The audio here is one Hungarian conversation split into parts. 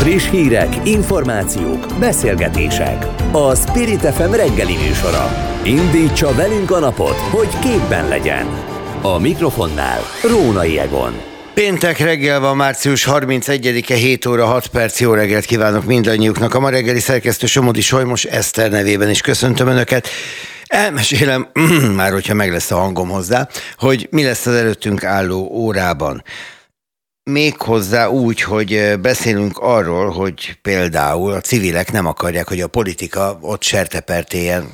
Friss hírek, információk, beszélgetések. A Spirit FM reggeli műsora. Indítsa velünk a napot, hogy képben legyen. A mikrofonnál Rónai Egon. Péntek reggel van, március 31-e, 7 óra 6 perc. Jó reggelt kívánok mindannyiuknak. A ma reggeli szerkesztő Somodi Solymos Eszter nevében is köszöntöm Önöket. Elmesélem, már hogyha meg lesz a hangom hozzá, hogy mi lesz az előttünk álló órában. Méghozzá úgy, hogy beszélünk arról, hogy például a civilek nem akarják, hogy a politika ott sertepertélyen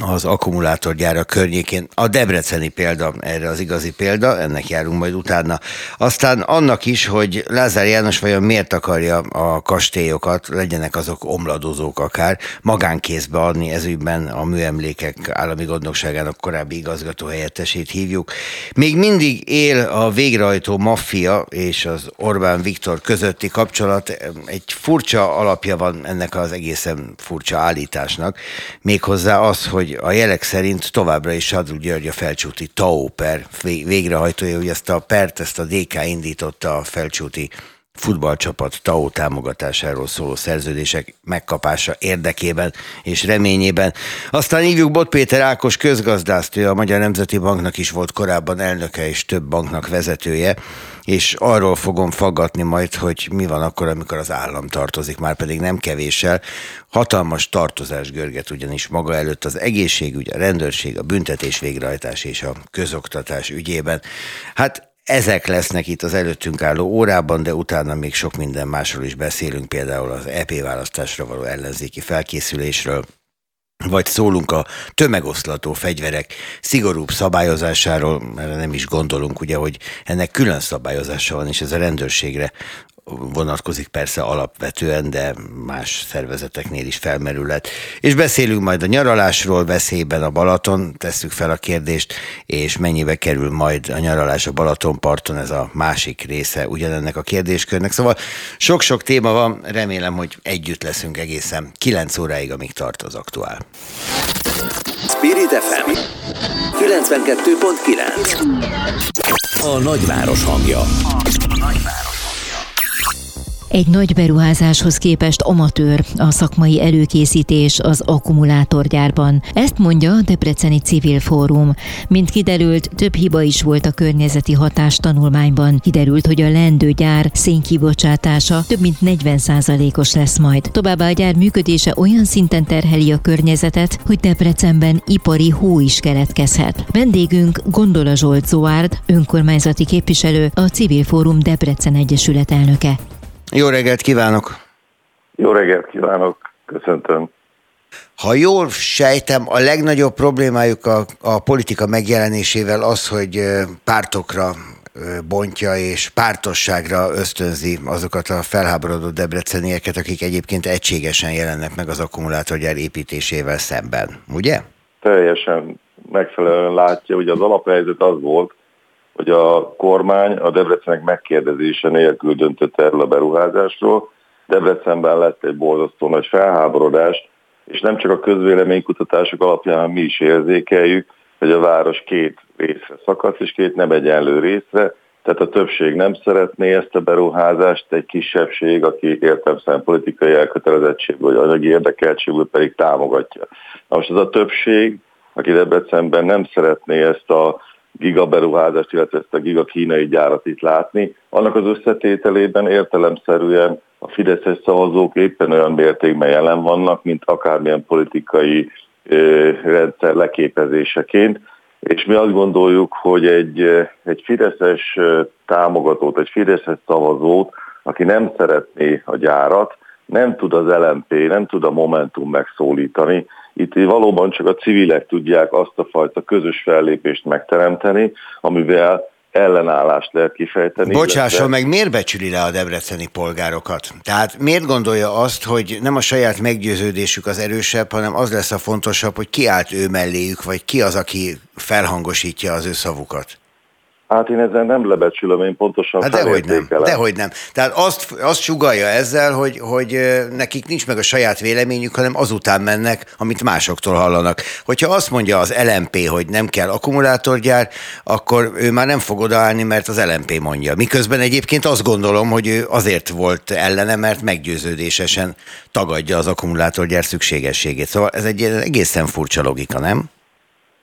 az akkumulátorgyára környékén. A debreceni példa erre az igazi példa, ennek járunk majd utána. Aztán annak is, hogy Lázár János vajon miért akarja a kastélyokat, legyenek azok omladozók akár, magánkézbe adni ezügyben a műemlékek állami gondnokságának korábbi igazgató helyettesét hívjuk. Még mindig él a végrehajtó maffia és az Orbán Viktor közötti kapcsolat. Egy furcsa alapja van ennek az egészen furcsa állításnak, méghozzá az, hogy a jelek szerint továbbra is Sadru György a felcsúti TAO per végrehajtója, hogy ezt a pert, ezt a DK indította a felcsúti futballcsapat TAO támogatásáról szóló szerződések megkapása érdekében és reményében. Aztán hívjuk Bot Péter Ákos közgazdászt, a Magyar Nemzeti Banknak is volt korábban elnöke és több banknak vezetője, és arról fogom faggatni majd, hogy mi van akkor, amikor az állam tartozik, már pedig nem kevéssel. Hatalmas tartozás görget ugyanis maga előtt az egészségügy, a rendőrség, a büntetés végrehajtás és a közoktatás ügyében. Hát ezek lesznek itt az előttünk álló órában, de utána még sok minden másról is beszélünk, például az EP választásra való ellenzéki felkészülésről, vagy szólunk a tömegoszlató fegyverek szigorúbb szabályozásáról, mert nem is gondolunk, ugye, hogy ennek külön szabályozása van, és ez a rendőrségre vonatkozik persze alapvetően, de más szervezeteknél is felmerülhet. És beszélünk majd a nyaralásról, veszélyben a Balaton, tesszük fel a kérdést, és mennyibe kerül majd a nyaralás a Balatonparton, ez a másik része ugyanennek a kérdéskörnek. Szóval sok-sok téma van, remélem, hogy együtt leszünk egészen 9 óráig, amíg tart az aktuál. Spirit FM 92.9 A nagyváros hangja. A nagyváros. Egy nagy beruházáshoz képest amatőr a szakmai előkészítés az akkumulátorgyárban. Ezt mondja a Debreceni Civil Fórum. Mint kiderült, több hiba is volt a környezeti hatás tanulmányban. Kiderült, hogy a lendőgyár szénkibocsátása több mint 40%-os lesz majd. Továbbá a gyár működése olyan szinten terheli a környezetet, hogy Debrecenben ipari hó is keletkezhet. Vendégünk Gondola Zsolt Zoárd, önkormányzati képviselő, a Civil Fórum Debrecen Egyesület elnöke. Jó reggelt kívánok! Jó reggelt kívánok! Köszöntöm! Ha jól sejtem, a legnagyobb problémájuk a, a politika megjelenésével az, hogy pártokra bontja és pártosságra ösztönzi azokat a felháborodó debrecenieket, akik egyébként egységesen jelennek meg az akkumulátorgyár építésével szemben, ugye? Teljesen megfelelően látja, hogy az alaphelyzet az volt, hogy a kormány a Debrecenek megkérdezése nélkül döntött erről a beruházásról. Debrecenben lett egy borzasztó nagy felháborodás, és nem csak a közvéleménykutatások alapján, hanem mi is érzékeljük, hogy a város két részre szakadt, és két nem egyenlő részre, tehát a többség nem szeretné ezt a beruházást, egy kisebbség, aki értelmszerűen politikai elkötelezettség vagy anyagi érdekeltségből pedig támogatja. Na most az a többség, aki Debrecenben nem szeretné ezt a gigaberuházást, illetve ezt a giga kínai gyárat itt látni. Annak az összetételében értelemszerűen a fideszes szavazók éppen olyan mértékben jelen vannak, mint akármilyen politikai rendszer leképezéseként, és mi azt gondoljuk, hogy egy, egy fideszes támogatót, egy fideszes szavazót, aki nem szeretné a gyárat, nem tud az LMP, nem tud a Momentum megszólítani, itt valóban csak a civilek tudják azt a fajta közös fellépést megteremteni, amivel ellenállást lehet kifejteni. Bocsásson illetve... meg, miért becsüli le a debreceni polgárokat? Tehát miért gondolja azt, hogy nem a saját meggyőződésük az erősebb, hanem az lesz a fontosabb, hogy ki állt ő melléjük, vagy ki az, aki felhangosítja az ő szavukat? Hát én ezzel nem lebecsülöm, én pontosan hát dehogy nem, dehogy nem. Tehát azt, azt sugalja ezzel, hogy, hogy nekik nincs meg a saját véleményük, hanem azután mennek, amit másoktól hallanak. Hogyha azt mondja az LMP, hogy nem kell akkumulátorgyár, akkor ő már nem fog odaállni, mert az LMP mondja. Miközben egyébként azt gondolom, hogy ő azért volt ellene, mert meggyőződésesen tagadja az akkumulátorgyár szükségességét. Szóval ez egy egészen furcsa logika, nem?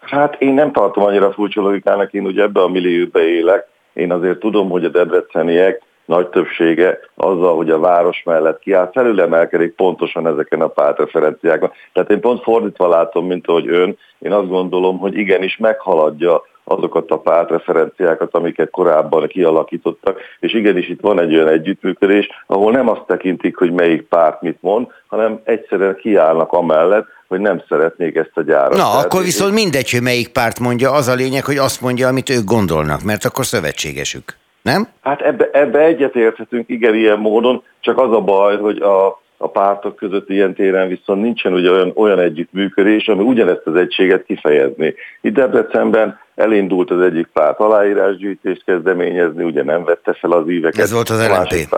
Hát én nem tartom annyira furcsa logikának, én ugye ebbe a millióbe élek, én azért tudom, hogy a debreceniek nagy többsége azzal, hogy a város mellett kiáll, felülemelkedik pontosan ezeken a pártreferenciákon. Tehát én pont fordítva látom, mint ahogy ön, én azt gondolom, hogy igenis meghaladja azokat a pártreferenciákat, amiket korábban kialakítottak, és igenis itt van egy olyan együttműködés, ahol nem azt tekintik, hogy melyik párt mit mond, hanem egyszerűen kiállnak amellett, hogy nem szeretnék ezt a gyárat. Na, Tehát akkor viszont mindegy, hogy melyik párt mondja, az a lényeg, hogy azt mondja, amit ők gondolnak, mert akkor szövetségesük. Nem? Hát ebbe, ebbe egyetérthetünk, igen, ilyen módon, csak az a baj, hogy a, a pártok között ilyen téren viszont nincsen ugye olyan, olyan együttműködés, ami ugyanezt az egységet kifejezni. Itt Debrecenben elindult az egyik párt aláírásgyűjtést kezdeményezni, ugye nem vette fel az íveket. Ez volt az LNP.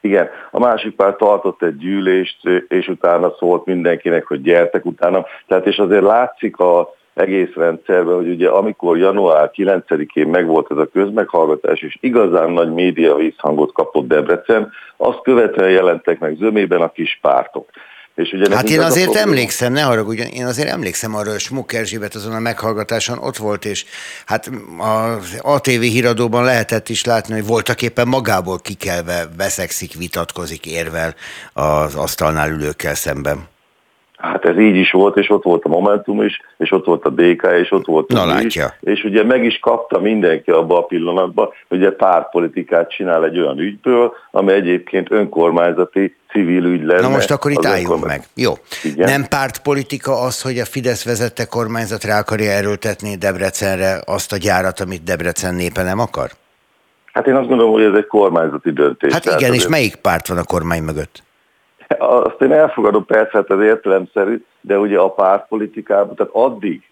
Igen, a másik párt tartott egy gyűlést, és utána szólt mindenkinek, hogy gyertek utána. Tehát és azért látszik a egész rendszerben, hogy ugye amikor január 9-én megvolt ez a közmeghallgatás, és igazán nagy média vízhangot kapott Debrecen, azt követően jelentek meg zömében a kis pártok. És ugye hát én azért a emlékszem, ne haragudjon, én azért emlékszem arra, hogy Smuk Erzsébet azon a meghallgatáson ott volt, és hát az ATV híradóban lehetett is látni, hogy voltak éppen magából kikelve veszekszik, vitatkozik, érvel az asztalnál ülőkkel szemben. Hát ez így is volt, és ott volt a Momentum is, és ott volt a DK, és ott volt a látja. is, és ugye meg is kapta mindenki abba a pillanatban, hogy egy pártpolitikát csinál egy olyan ügyből, ami egyébként önkormányzati civil ügy lenne. Na most akkor itt álljunk meg. Jó. Igen? Nem pártpolitika az, hogy a Fidesz vezette kormányzat rá akarja erőltetni Debrecenre azt a gyárat, amit Debrecen népe nem akar? Hát én azt gondolom, hogy ez egy kormányzati döntés. Hát igen, és melyik párt van a kormány mögött? Azt én elfogadom persze, hát ez értelemszerű, de ugye a pártpolitikában, tehát addig,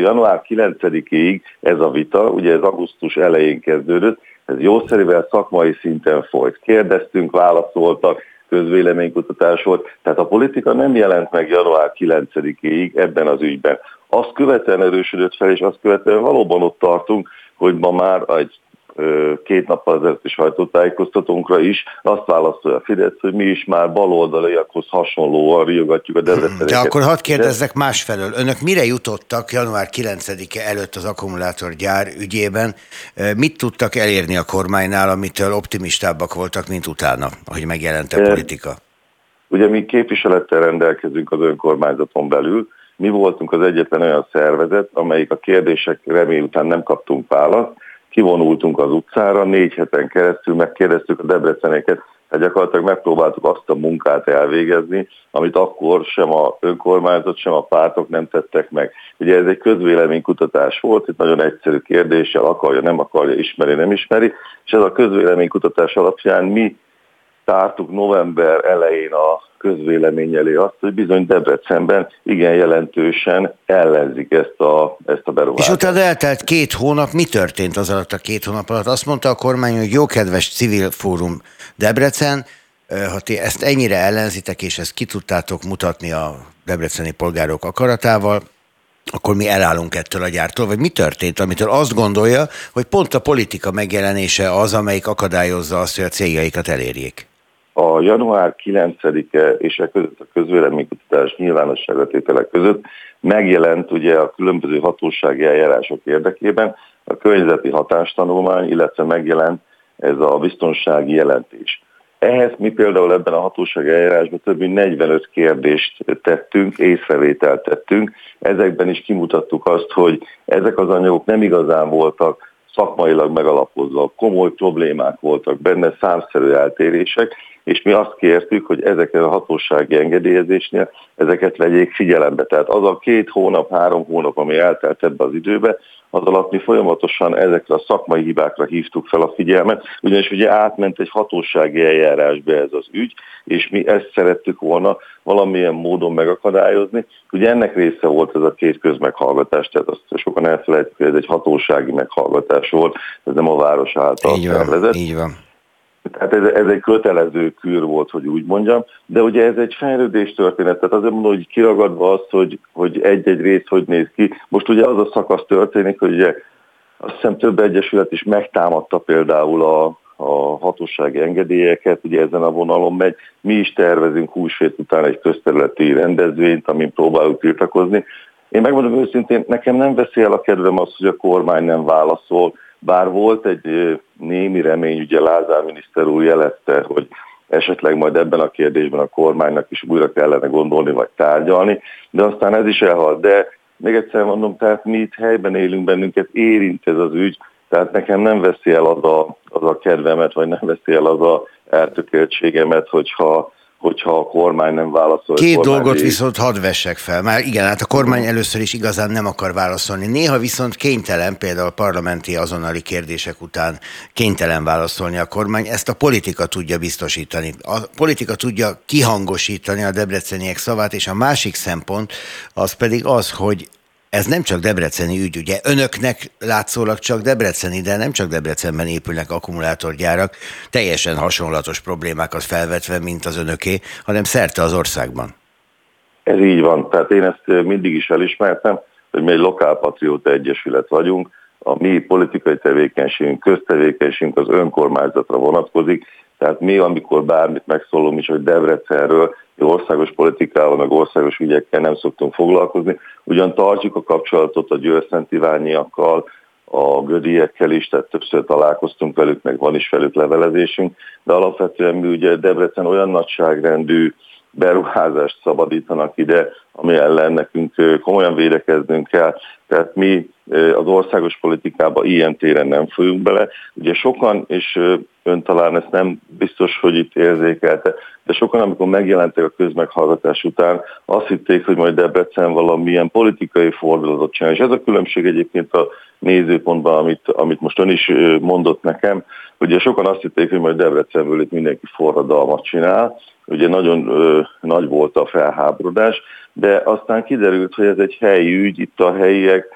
január 9-ig ez a vita, ugye ez augusztus elején kezdődött, ez jószerűvel szakmai szinten folyt. Kérdeztünk, válaszoltak, közvéleménykutatás volt, tehát a politika nem jelent meg január 9-ig ebben az ügyben. Azt követően erősödött fel, és azt követően valóban ott tartunk, hogy ma már egy két nappal ezelőtti sajtótájékoztatónkra is azt válaszolja a Fidesz, hogy mi is már baloldaliakhoz hasonlóan riogatjuk a Debreceneket. De akkor hadd kérdezzek másfelől. Önök mire jutottak január 9-e előtt az akkumulátorgyár ügyében? Mit tudtak elérni a kormánynál, amitől optimistábbak voltak, mint utána, ahogy megjelent a politika? Ugye mi képviselettel rendelkezünk az önkormányzaton belül, mi voltunk az egyetlen olyan szervezet, amelyik a kérdések remény után nem kaptunk választ, kivonultunk az utcára, négy heten keresztül megkérdeztük a debreceneket, hát gyakorlatilag megpróbáltuk azt a munkát elvégezni, amit akkor sem a önkormányzat, sem a pártok nem tettek meg. Ugye ez egy közvéleménykutatás volt, itt nagyon egyszerű kérdéssel akarja, nem akarja, ismeri, nem ismeri, és ez a közvéleménykutatás alapján mi tártuk november elején a közvélemény elé azt, hogy bizony Debrecenben igen jelentősen ellenzik ezt a, ezt a beruházást. És utána eltelt két hónap, mi történt az alatt a két hónap alatt? Azt mondta a kormány, hogy jó kedves civil fórum Debrecen, ha ti ezt ennyire ellenzitek, és ezt ki tudtátok mutatni a debreceni polgárok akaratával, akkor mi elállunk ettől a gyártól, vagy mi történt, amitől azt gondolja, hogy pont a politika megjelenése az, amelyik akadályozza azt, hogy a céljaikat elérjék? A január 9-e és e között a közvéleménykutatás nyilvánosságra tételek között megjelent ugye a különböző hatósági eljárások érdekében a környezeti hatástanulmány, illetve megjelent ez a biztonsági jelentés. Ehhez mi például ebben a hatósági eljárásban több mint 45 kérdést tettünk, észrevételt tettünk. Ezekben is kimutattuk azt, hogy ezek az anyagok nem igazán voltak szakmailag megalapozva, komoly problémák voltak benne, számszerű eltérések, és mi azt kértük, hogy ezeket a hatósági engedélyezésnél ezeket vegyék figyelembe. Tehát az a két hónap, három hónap, ami eltelt ebbe az időbe, az alatt mi folyamatosan ezekre a szakmai hibákra hívtuk fel a figyelmet, ugyanis ugye átment egy hatósági eljárásba ez az ügy, és mi ezt szerettük volna valamilyen módon megakadályozni. Ugye ennek része volt ez a két közmeghallgatás, tehát azt sokan elfelejtik, hogy ez egy hatósági meghallgatás volt, ez nem a város által így van. Így van. Tehát ez, ez egy kötelező kür volt, hogy úgy mondjam, de ugye ez egy fejlődés történet, tehát azért mondom, hogy kiragadva azt, hogy, hogy egy-egy rész hogy néz ki. Most ugye az a szakasz történik, hogy ugye azt hiszem több egyesület is megtámadta például a, a hatósági engedélyeket, ugye ezen a vonalon megy. Mi is tervezünk húsvét után egy közterületi rendezvényt, amin próbáljuk tiltakozni. Én megmondom őszintén, nekem nem veszi el a kedvem az, hogy a kormány nem válaszol, bár volt egy némi remény, ugye Lázár miniszter úr jelezte, hogy esetleg majd ebben a kérdésben a kormánynak is újra kellene gondolni vagy tárgyalni, de aztán ez is elhalt. De még egyszer mondom, tehát mi itt helyben élünk, bennünket érint ez az ügy, tehát nekem nem veszi el az a, az a kedvemet, vagy nem veszi el az a eltökéltségemet, hogyha hogyha a kormány nem válaszol. Két dolgot így... viszont hadd vessek fel. Már igen, hát a kormány először is igazán nem akar válaszolni. Néha viszont kénytelen, például parlamenti azonnali kérdések után kénytelen válaszolni a kormány. Ezt a politika tudja biztosítani. A politika tudja kihangosítani a debreceniek szavát, és a másik szempont az pedig az, hogy ez nem csak debreceni ügy, ugye? Önöknek látszólag csak debreceni, de nem csak Debrecenben épülnek akkumulátorgyárak, teljesen hasonlatos problémákat felvetve, mint az önöké, hanem szerte az országban. Ez így van, tehát én ezt mindig is elismertem, hogy mi egy lokálpatrióta egyesület vagyunk, a mi politikai tevékenységünk, köztevékenységünk az önkormányzatra vonatkozik, tehát mi, amikor bármit megszólunk is, hogy Debrecenről, országos politikával, meg országos ügyekkel nem szoktunk foglalkozni, ugyan tartjuk a kapcsolatot a Győrszent a gödiekkel is, tehát többször találkoztunk velük, meg van is velük levelezésünk, de alapvetően mi ugye Debrecen olyan nagyságrendű beruházást szabadítanak ide, ami ellen nekünk komolyan védekeznünk kell. Tehát mi az országos politikába ilyen téren nem folyunk bele. Ugye sokan, és ön talán ezt nem biztos, hogy itt érzékelte, de sokan, amikor megjelentek a közmeghallgatás után, azt hitték, hogy majd Debrecen valamilyen politikai fordulatot csinál. És ez a különbség egyébként a nézőpontban, amit, amit most ön is mondott nekem, ugye sokan azt hitték, hogy majd Debrecenből itt mindenki forradalmat csinál, ugye nagyon ö, nagy volt a felháborodás, de aztán kiderült, hogy ez egy helyi ügy, itt a helyiek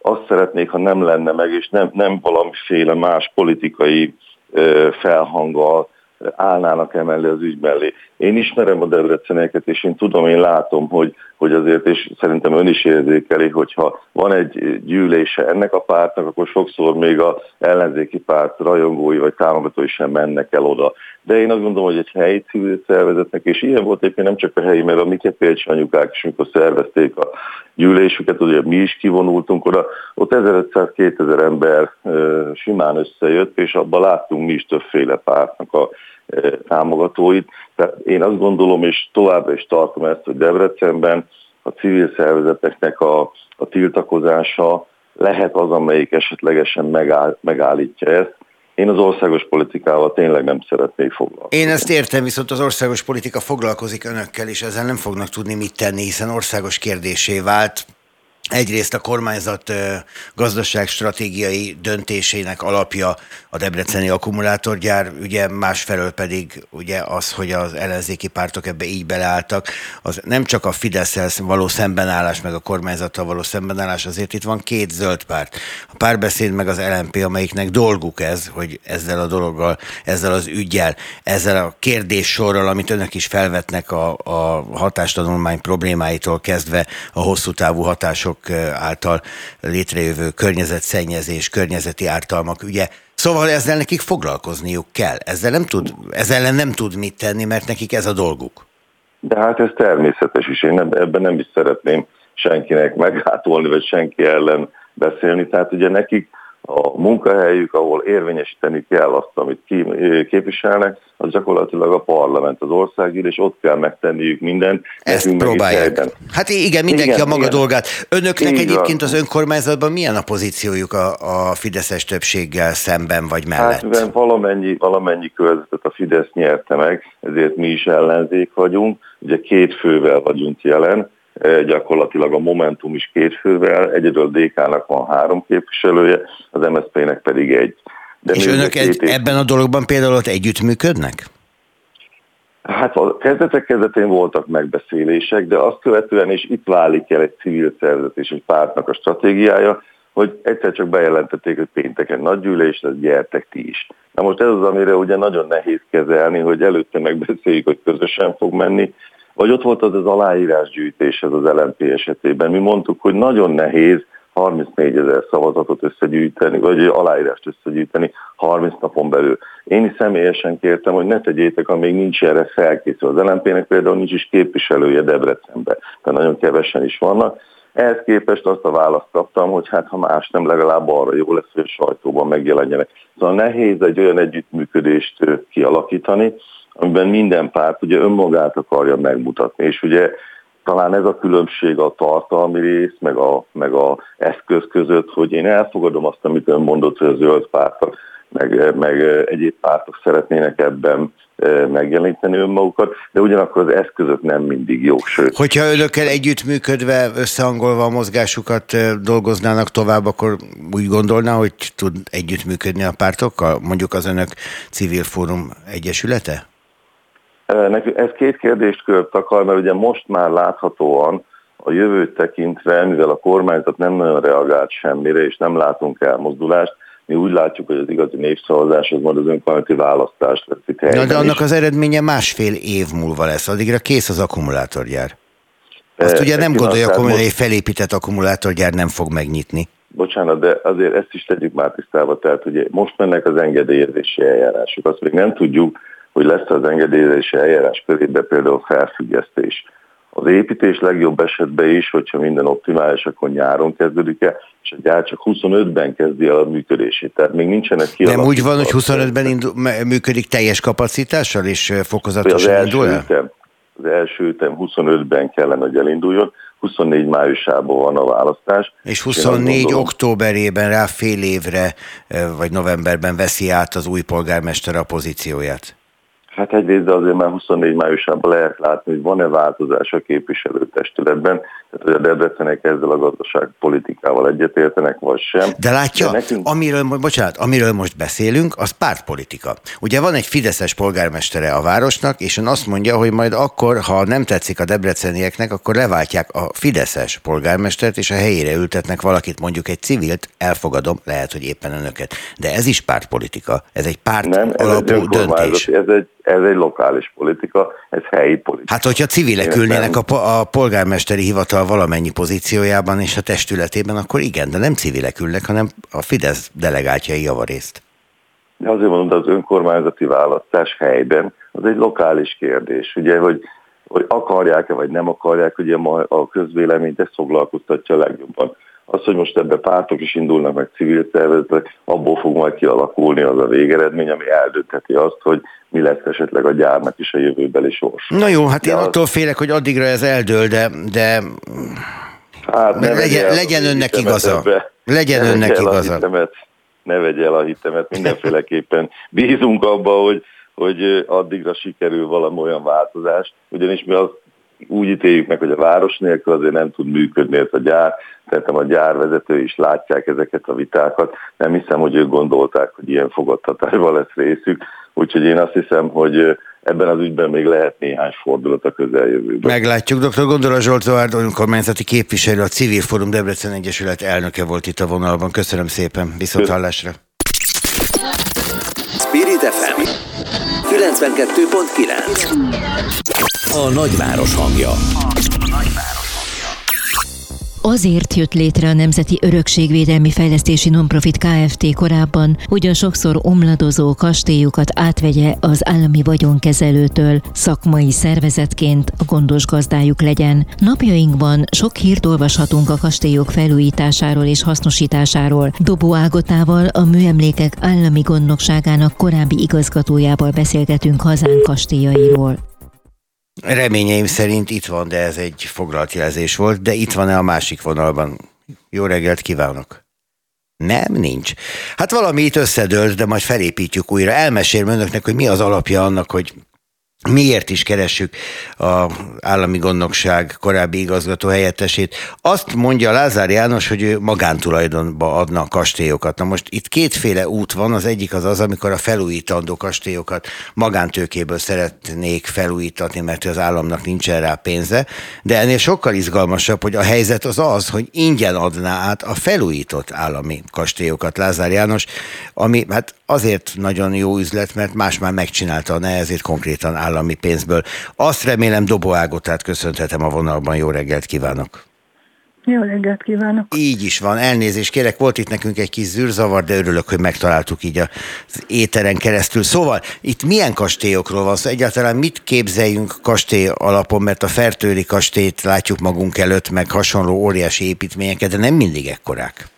azt szeretnék, ha nem lenne meg, és nem, nem valamiféle más politikai ö, felhanggal állnának emellé az ügy mellé. Én ismerem a debreceneket, és én tudom, én látom, hogy, hogy azért, és szerintem ön is érzékeli, hogyha van egy gyűlése ennek a pártnak, akkor sokszor még a ellenzéki párt rajongói vagy támogatói sem mennek el oda. De én azt gondolom, hogy egy helyi civil szervezetnek, és ilyen volt éppen nem csak a helyi, mert a Miket Pélcsi anyukák is, amikor szervezték a gyűlésüket, ugye mi is kivonultunk oda, ott 1500-2000 ember simán összejött, és abban láttunk mi is többféle pártnak a támogatóit. Tehát én azt gondolom, és továbbra is tartom ezt, hogy Debrecenben a civil szervezeteknek a, a tiltakozása lehet az, amelyik esetlegesen megáll, megállítja ezt. Én az országos politikával tényleg nem szeretnék foglalkozni. Én ezt értem, viszont az országos politika foglalkozik önökkel, és ezzel nem fognak tudni mit tenni, hiszen országos kérdésé vált Egyrészt a kormányzat gazdaságstratégiai döntésének alapja a debreceni akkumulátorgyár, ugye másfelől pedig ugye az, hogy az ellenzéki pártok ebbe így beleálltak, az nem csak a fidesz való szembenállás, meg a kormányzattal való szembenállás, azért itt van két zöld párt. A párbeszéd meg az LNP, amelyiknek dolguk ez, hogy ezzel a dologgal, ezzel az ügyel, ezzel a kérdéssorral, amit önök is felvetnek a, a hatástanulmány problémáitól kezdve a hosszú távú hatások mások által létrejövő környezetszennyezés, környezeti ártalmak ügye. Szóval ezzel nekik foglalkozniuk kell. Ezzel, nem tud, ezzel ellen nem tud mit tenni, mert nekik ez a dolguk. De hát ez természetes is. Én ebben nem is szeretném senkinek meghátolni, vagy senki ellen beszélni. Tehát ugye nekik a munkahelyük, ahol érvényesíteni kell azt, amit képviselnek, az gyakorlatilag a parlament, az országgyűlés, ott kell megtenniük mindent. Ezt próbálják. Hát igen, mindenki igen, a maga igen. dolgát. Önöknek Igen. egyébként az önkormányzatban milyen a pozíciójuk a, a Fideszes többséggel szemben vagy mellett? Hát valamennyi, valamennyi körzetet a Fidesz nyerte meg, ezért mi is ellenzék vagyunk. Ugye két fővel vagyunk jelen, gyakorlatilag a Momentum is két fővel, egyedül DK-nak van három képviselője, az MSZP-nek pedig egy. De És önök egy, ebben a dologban például ott együttműködnek? Hát a kezdetek kezdetén voltak megbeszélések, de azt követően is itt válik el egy civil szervezet és egy pártnak a stratégiája, hogy egyszer csak bejelentették, hogy pénteken nagy gyűlés, ez gyertek ti is. Na most ez az, amire ugye nagyon nehéz kezelni, hogy előtte megbeszéljük, hogy közösen fog menni, vagy ott volt az az aláírásgyűjtés ez az LNP esetében. Mi mondtuk, hogy nagyon nehéz 34 ezer szavazatot összegyűjteni, vagy aláírást összegyűjteni 30 napon belül. Én is személyesen kértem, hogy ne tegyétek, amíg nincs erre felkészül. Az LNP-nek például nincs is képviselője Debrecenbe, tehát nagyon kevesen is vannak. Ehhez képest azt a választ kaptam, hogy hát ha más nem, legalább arra jó lesz, hogy a sajtóban megjelenjenek. Szóval nehéz egy olyan együttműködést kialakítani, amiben minden párt ugye önmagát akarja megmutatni, és ugye talán ez a különbség a tartalmi rész, meg a, meg a eszköz között, hogy én elfogadom azt, amit ön mondott, hogy a zöld pártok, meg, meg egyéb pártok szeretnének ebben e, megjeleníteni önmagukat, de ugyanakkor az eszközök nem mindig jók. Sőt. Hogyha önökkel együttműködve, összehangolva a mozgásukat e, dolgoznának tovább, akkor úgy gondolná, hogy tud együttműködni a pártokkal? Mondjuk az önök civil fórum egyesülete? Ez két kérdést költ akar, mert ugye most már láthatóan a jövőt tekintve, mivel a kormányzat nem nagyon reagált semmire, és nem látunk elmozdulást, mi úgy látjuk, hogy az igazi népszavazás az majd az önkormányzati választás lesz itt Na, de annak az eredménye másfél év múlva lesz, addigra kész az akkumulátorgyár. Azt ugye nem gondolja, hogy egy felépített akkumulátorgyár nem fog megnyitni. Bocsánat, de azért ezt is tegyük már tisztába, tehát ugye most mennek az engedélyezési eljárások, azt még nem tudjuk, hogy lesz az engedélyezési eljárás körébe például felfüggesztés. Az építés legjobb esetben is, hogyha minden optimális, akkor nyáron kezdődik el, és a gyár csak 25-ben kezdi el a működését. Tehát még nincsenek ki. Nem úgy van, hogy 25-ben indul, működik teljes kapacitással, és fokozatosan az indul el? Ütem, az első ütem 25-ben kellene, hogy elinduljon, 24 májusában van a választás. És 24 gondolom, októberében rá fél évre, vagy novemberben veszi át az új polgármester a pozícióját. Hát egyrészt, de azért már 24 májusában lehet látni, hogy van-e változás a képviselőtestületben, tehát hogy a Debrecenek ezzel a gazdaságpolitikával egyetértenek, vagy sem. De látja, de nekünk... amiről, bocsánat, amiről most beszélünk, az pártpolitika. Ugye van egy fideszes polgármestere a városnak, és ön azt mondja, hogy majd akkor, ha nem tetszik a debrecenieknek, akkor leváltják a fideszes polgármestert, és a helyére ültetnek valakit, mondjuk egy civilt, elfogadom, lehet, hogy éppen önöket. De ez is pártpolitika, ez egy párt nem, ez alapú egy döntés. Ez egy ez egy lokális politika, ez helyi politika. Hát, hogyha civilek ülnének a, a polgármesteri hivatal valamennyi pozíciójában és a testületében, akkor igen, de nem civilek ülnek, hanem a Fidesz delegáltjai javarészt. De azért mondom, az önkormányzati választás helyben, az egy lokális kérdés. Ugye, hogy, hogy akarják-e vagy nem akarják, ugye a közvéleményt ezt foglalkoztatja legjobban. Az, hogy most ebbe pártok is indulnak, meg civil szervezetek, abból fog majd kialakulni az a végeredmény, ami eldöntheti azt, hogy mi lesz esetleg a gyárnak is a jövőbeli sors. Na jó, hát de én az... attól félek, hogy addigra ez eldől, de, de... Hát ne legyen, legyen önnek igaza. Ebbe. Legyen ne önnek igaza. Hitemet, ne vegye el a hitemet, mindenféleképpen bízunk abba, hogy, hogy addigra sikerül valami olyan változás, ugyanis mi az úgy ítéljük meg, hogy a város nélkül azért nem tud működni ez a gyár. Szerintem a gyárvezető is látják ezeket a vitákat. Nem hiszem, hogy ők gondolták, hogy ilyen fogadtatásban lesz részük. Úgyhogy én azt hiszem, hogy ebben az ügyben még lehet néhány fordulat a közeljövőben. Meglátjuk. Dr. Gondola Zsolt Zoárd, önkormányzati képviselő, a Civil Forum Debrecen Egyesület elnöke volt itt a vonalban. Köszönöm szépen. Viszont hallásra. Spirit FM 92.9 A nagyváros hangja. Azért jött létre a Nemzeti Örökségvédelmi Fejlesztési Nonprofit Kft. korábban, hogy a sokszor omladozó kastélyokat átvegye az állami vagyonkezelőtől, szakmai szervezetként a gondos gazdájuk legyen. Napjainkban sok hírt olvashatunk a kastélyok felújításáról és hasznosításáról. Dobó Ágotával, a Műemlékek Állami Gondnokságának korábbi igazgatójával beszélgetünk hazánk kastélyairól. Reményeim szerint itt van, de ez egy foglalt jelzés volt, de itt van-e a másik vonalban? Jó reggelt kívánok! Nem, nincs. Hát valami itt összedőlt, de majd felépítjük újra. Elmesélem önöknek, hogy mi az alapja annak, hogy miért is keressük a állami gondnokság korábbi igazgató helyettesét. Azt mondja Lázár János, hogy ő magántulajdonba adna a kastélyokat. Na most itt kétféle út van, az egyik az az, amikor a felújítandó kastélyokat magántőkéből szeretnék felújítatni, mert az államnak nincsen rá pénze, de ennél sokkal izgalmasabb, hogy a helyzet az az, hogy ingyen adná át a felújított állami kastélyokat Lázár János, ami hát azért nagyon jó üzlet, mert más már megcsinálta a nehezét konkrétan állami pénzből. Azt remélem Dobó Ágotát köszönhetem a vonalban. Jó reggelt kívánok! Jó reggelt kívánok! Így is van, elnézést kérek, volt itt nekünk egy kis zűrzavar, de örülök, hogy megtaláltuk így az éteren keresztül. Szóval itt milyen kastélyokról van szó? Egyáltalán mit képzeljünk kastély alapon, mert a Fertőri kastélyt látjuk magunk előtt, meg hasonló óriási építményeket, de nem mindig ekkorák.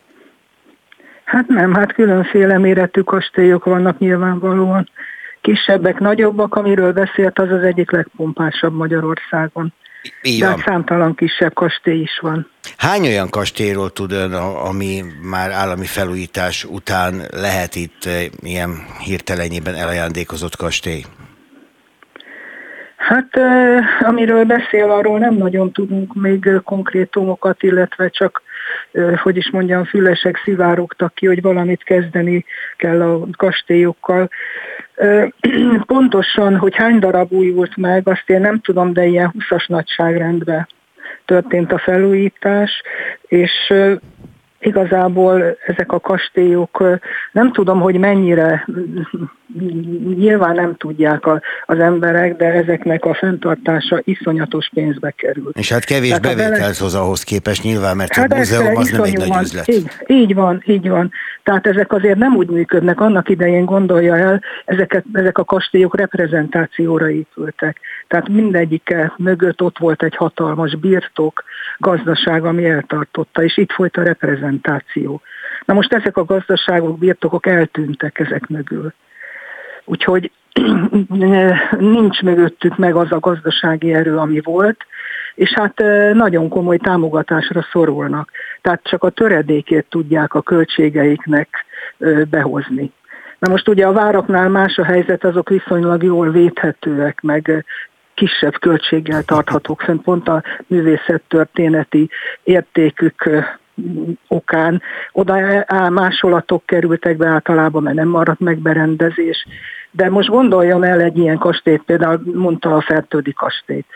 Hát nem, hát különféle méretű kastélyok vannak nyilvánvalóan. Kisebbek, nagyobbak, amiről beszélt, az az egyik legpompásabb Magyarországon. Így De hát számtalan kisebb kastély is van. Hány olyan kastélyról tud ön, ami már állami felújítás után lehet itt eh, ilyen hirtelenjében elajándékozott kastély? Hát eh, amiről beszél, arról nem nagyon tudunk még konkrétumokat, illetve csak hogy is mondjam, fülesek szivárogtak ki, hogy valamit kezdeni kell a kastélyokkal. Pontosan, hogy hány darab újult meg, azt én nem tudom, de ilyen 20-as nagyságrendben történt a felújítás, és igazából ezek a kastélyok, nem tudom, hogy mennyire, nyilván nem tudják az emberek, de ezeknek a fenntartása iszonyatos pénzbe kerül. És hát kevés Tehát bevételt bele... hoz ahhoz képest nyilván, mert hát a múzeum az nem egy nagy üzlet. Így, így van, így van. Tehát ezek azért nem úgy működnek. Annak idején gondolja el, ezeket, ezek a kastélyok reprezentációra épültek. Tehát mindegyike mögött ott volt egy hatalmas birtok, gazdaság, ami eltartotta, és itt folyt a reprezentáció. Na most ezek a gazdaságok, birtokok eltűntek ezek mögül. Úgyhogy nincs mögöttük meg az a gazdasági erő, ami volt, és hát nagyon komoly támogatásra szorulnak. Tehát csak a töredékét tudják a költségeiknek behozni. Na most ugye a váraknál más a helyzet, azok viszonylag jól védhetőek, meg kisebb költséggel tarthatók fent, pont a művészettörténeti értékük okán. Oda másolatok kerültek be általában, mert nem maradt meg berendezés. De most gondoljon el egy ilyen kastélyt, például mondta a Fertődi kastélyt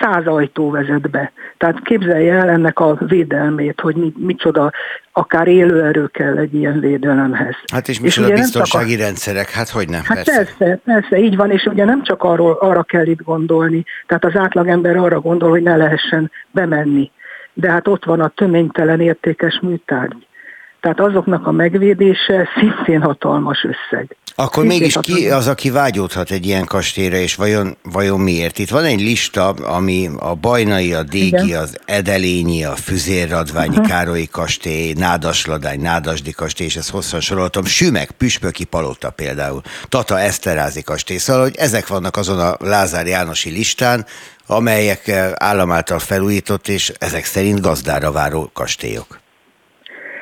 száz ajtó vezet be. Tehát képzelje el ennek a védelmét, hogy mit, micsoda, akár élőerő kell egy ilyen védelemhez. Hát és micsoda és biztonsági a... rendszerek, hát hogy nem, hát persze. persze. persze, így van, és ugye nem csak arról, arra kell itt gondolni, tehát az átlagember arra gondol, hogy ne lehessen bemenni. De hát ott van a töménytelen értékes műtárgy. Tehát azoknak a megvédése szintén hatalmas összeg. Akkor mégis ki az, aki vágyódhat egy ilyen kastélyra, és vajon, vajon miért? Itt van egy lista, ami a Bajnai, a Dégi, Igen. az Edelényi, a Füzérradványi uh-huh. Károlyi kastély, Nádasladány, Nádasdi kastély, és ezt hosszan soroltam, Sümek, Püspöki Palota például, Tata Eszterázi kastély, szóval, hogy ezek vannak azon a Lázár Jánosi listán, amelyek állam által felújított, és ezek szerint gazdára váró kastélyok.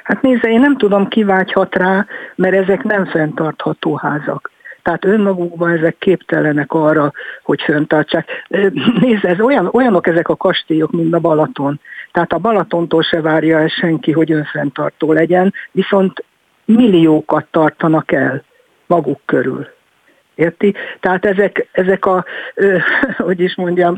Hát nézze, én nem tudom, ki vágyhat rá, mert ezek nem fenntartható házak. Tehát önmagukban ezek képtelenek arra, hogy föntartsák. Nézze, ez olyan, olyanok ezek a kastélyok, mint a Balaton. Tehát a Balatontól se várja el senki, hogy önfenntartó legyen, viszont milliókat tartanak el maguk körül. Érti? Tehát ezek, ezek a, ö, hogy is mondjam,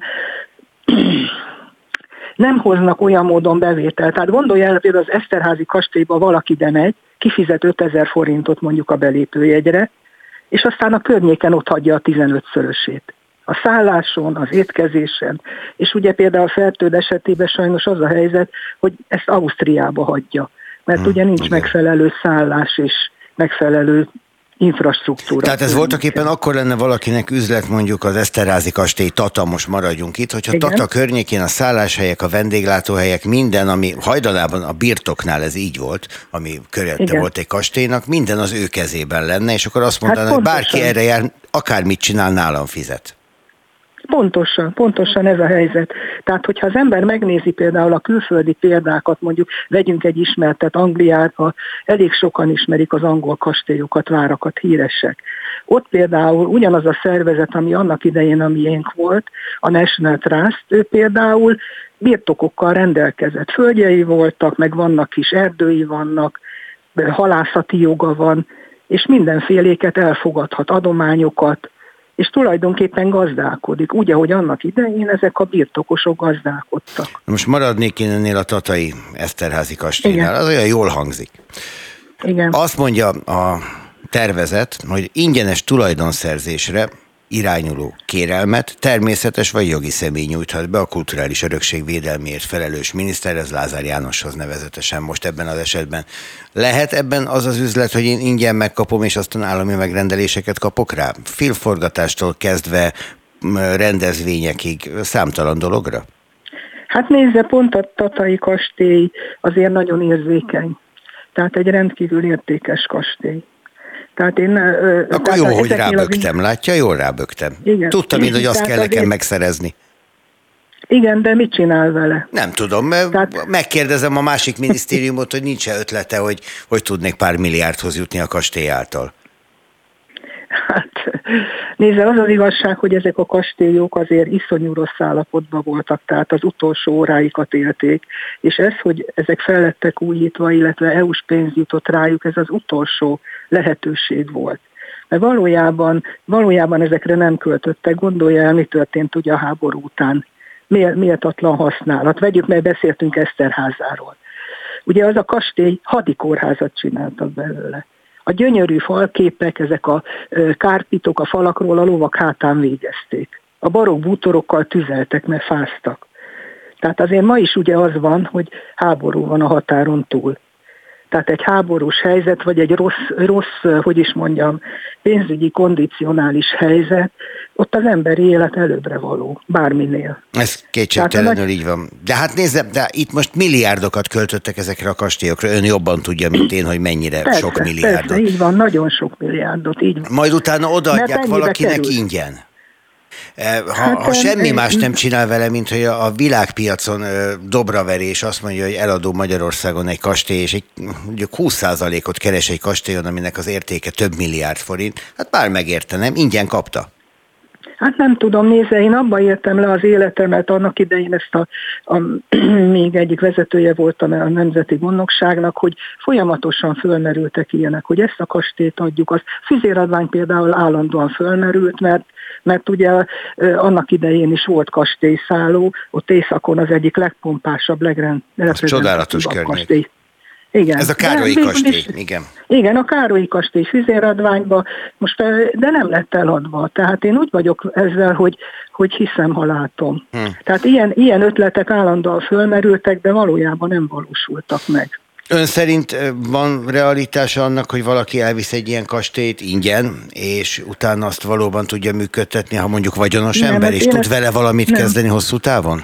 nem hoznak olyan módon bevételt. Tehát gondolja el, például az Eszterházi kastélyba valaki bemegy, kifizet 5000 forintot mondjuk a belépőjegyre, és aztán a környéken ott hagyja a 15-szörösét. A szálláson, az étkezésen, és ugye például a fertőd esetében sajnos az a helyzet, hogy ezt Ausztriába hagyja, mert hmm, ugye nincs igen. megfelelő szállás és megfelelő infrastruktúra. Tehát ez voltak éppen akkor lenne valakinek üzlet mondjuk az Eszterázi kastély Tata, most maradjunk itt, hogyha Igen. Tata környékén a szálláshelyek, a vendéglátóhelyek, minden, ami hajdanában a birtoknál ez így volt, ami körülötte volt egy kastélynak, minden az ő kezében lenne, és akkor azt mondaná, hát hogy bárki erre jár, akármit csinál, nálam fizet. Pontosan, pontosan ez a helyzet. Tehát, hogyha az ember megnézi például a külföldi példákat, mondjuk vegyünk egy ismertet Angliába, elég sokan ismerik az angol kastélyokat, várakat, híresek. Ott például ugyanaz a szervezet, ami annak idején a miénk volt, a National Trust, ő például birtokokkal rendelkezett. Földjei voltak, meg vannak kis erdői vannak, halászati joga van, és mindenféléket elfogadhat, adományokat, és tulajdonképpen gazdálkodik, úgy, ahogy annak idején ezek a birtokosok gazdálkodtak. Most maradnék én ennél a tatai Eszterházi kastélynál, az olyan jól hangzik. Igen. Azt mondja a tervezet, hogy ingyenes tulajdonszerzésre irányuló kérelmet természetes vagy jogi személy nyújthat be a kulturális örökség védelméért felelős miniszter, ez Lázár Jánoshoz nevezetesen most ebben az esetben. Lehet ebben az az üzlet, hogy én ingyen megkapom, és aztán állami megrendeléseket kapok rá? Filmforgatástól kezdve rendezvényekig számtalan dologra? Hát nézze, pont a Tatai kastély azért nagyon érzékeny. Tehát egy rendkívül értékes kastély. Tehát én, Akkor tehát jó, hogy rábögtem, az... látja? Jól rábögtem. Igen. Tudtam én, hogy azt kell nekem azért... megszerezni. Igen, de mit csinál vele? Nem tudom, mert Tehát... megkérdezem a másik minisztériumot, hogy nincs-e ötlete, hogy, hogy tudnék pár milliárdhoz jutni a kastély által. Hát nézze, az az igazság, hogy ezek a kastélyok azért iszonyú rossz állapotban voltak, tehát az utolsó óráikat élték, és ez, hogy ezek fellettek újítva, illetve EU-s pénz jutott rájuk, ez az utolsó lehetőség volt. Mert valójában, valójában ezekre nem költöttek. Gondolja el, mi történt ugye a háború után. Méltatlan használat. Vegyük, mert beszéltünk Eszterházáról. Ugye az a kastély hadikórházat csináltak belőle. A gyönyörű falképek, ezek a kárpitok a falakról a lovak hátán végezték. A barok bútorokkal tüzeltek, mert fáztak. Tehát azért ma is ugye az van, hogy háború van a határon túl. Tehát egy háborús helyzet, vagy egy rossz, rossz, hogy is mondjam, pénzügyi kondicionális helyzet, ott az emberi élet előbbre való, bárminél. Ez kétségtelenül így van. De hát nézze, de itt most milliárdokat költöttek ezekre a kastélyokra. Ön jobban tudja, mint én, hogy mennyire persze, sok milliárdot. Persze, így van, nagyon sok milliárdot, így van. Majd utána odaadják valakinek kerül? ingyen. Eh, ha, hát, ha semmi más nem csinál vele, mint hogy a világpiacon dobra verés azt mondja, hogy eladó Magyarországon egy kastély, és egy, mondjuk 20%-ot keres egy kastélyon, aminek az értéke több milliárd forint, hát bár megértenem, ingyen kapta. Hát nem tudom, nézze, én abban értem le az életemet, annak idején ezt a, a még egyik vezetője voltam a Nemzeti Gondnokságnak, hogy folyamatosan fölmerültek ilyenek, hogy ezt a kastét adjuk. Az füzéradvány például állandóan fölmerült, mert mert ugye annak idején is volt kastélyszálló, ott északon az egyik legpompásabb, legreprezentatívabb Csodálatos kastély. Igen. Ez a Károlyi kastély, igen. Igen, a Károlyi kastély füzéradványba, most, de nem lett eladva. Tehát én úgy vagyok ezzel, hogy, hogy hiszem, ha látom. Hm. Tehát ilyen, ilyen ötletek állandóan fölmerültek, de valójában nem valósultak meg. Ön szerint van realitása annak, hogy valaki elvisz egy ilyen kastélyt ingyen, és utána azt valóban tudja működtetni, ha mondjuk vagyonos nem, ember, és tud ezt, vele valamit nem. kezdeni hosszú távon?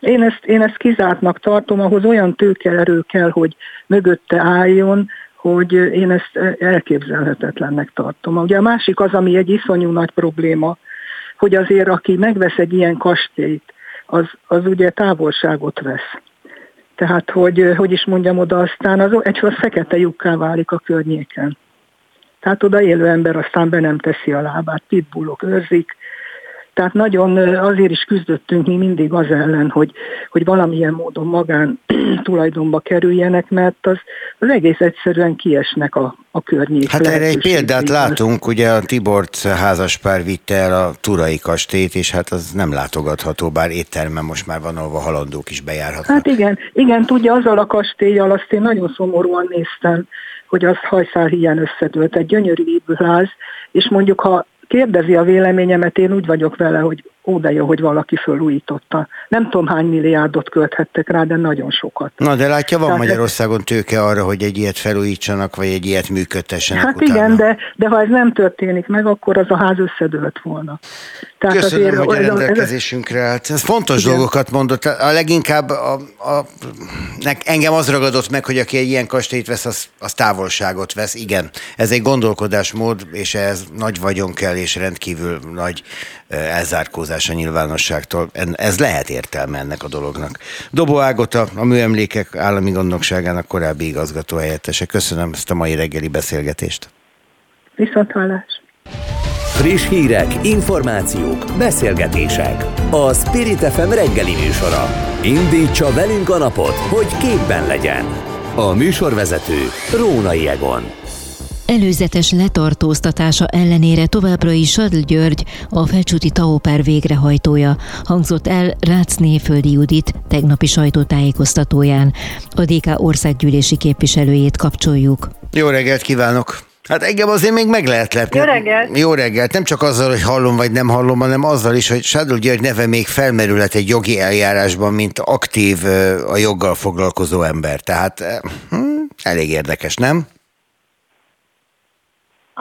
Én ezt, én ezt kizártnak tartom, ahhoz olyan tőkeerő kell, hogy mögötte álljon, hogy én ezt elképzelhetetlennek tartom. Ugye a másik az, ami egy iszonyú nagy probléma, hogy azért aki megvesz egy ilyen kastélyt, az, az ugye távolságot vesz. Tehát, hogy, hogy is mondjam oda, aztán az egyfajta fekete lyukká válik a környéken. Tehát oda élő ember aztán be nem teszi a lábát, pitbullok őrzik, tehát nagyon azért is küzdöttünk mi mindig az ellen, hogy, hogy valamilyen módon magán tulajdonba kerüljenek, mert az, az egész egyszerűen kiesnek a, a környék. Hát erre egy példát látunk, ugye a Tibort házaspár vitte el a Turai kastélyt, és hát az nem látogatható, bár éttermen most már van, ahol halandók is bejárhatnak. Hát igen, igen, tudja, azzal a kastélyjal azt én nagyon szomorúan néztem, hogy az hajszál hiány összedőlt, egy gyönyörű épülház, és mondjuk ha kérdezi a véleményemet, én úgy vagyok vele, hogy ó, de jó, hogy valaki fölújította. Nem tudom, hány milliárdot költhettek rá, de nagyon sokat. Na, de látja, van Tehát Magyarországon tőke arra, hogy egy ilyet felújítsanak, vagy egy ilyet működtessenek Hát utána. igen, de, de ha ez nem történik meg, akkor az a ház összedőlt volna. Tehát Köszönöm, azért, hogy a rendelkezésünkre állt. Ez fontos igen. dolgokat mondott. A leginkább a, a, engem az ragadott meg, hogy aki egy ilyen kastélyt vesz, az, az távolságot vesz. Igen, ez egy gondolkodásmód, és ez nagy vagyon kell, és rendkívül nagy elzárkózás a nyilvánosságtól. Ez lehet értelme ennek a dolognak. Dobó Ágota, a Műemlékek Állami Gondnokságának korábbi igazgató helyettese. Köszönöm ezt a mai reggeli beszélgetést. Viszont hallás. Friss hírek, információk, beszélgetések. A Spirit FM reggeli műsora. Indítsa velünk a napot, hogy képben legyen. A műsorvezető Rónai Egon. Előzetes letartóztatása ellenére továbbra is Sadl György, a Felcsúti Taóper végrehajtója, hangzott el Rácné Földi Judit tegnapi sajtótájékoztatóján. A DK országgyűlési képviselőjét kapcsoljuk. Jó reggelt kívánok! Hát engem azért még meg lehet lepni. Jó reggelt! Jó reggelt! Nem csak azzal, hogy hallom vagy nem hallom, hanem azzal is, hogy Sádol György neve még felmerülhet egy jogi eljárásban, mint aktív a joggal foglalkozó ember. Tehát hm, elég érdekes, nem?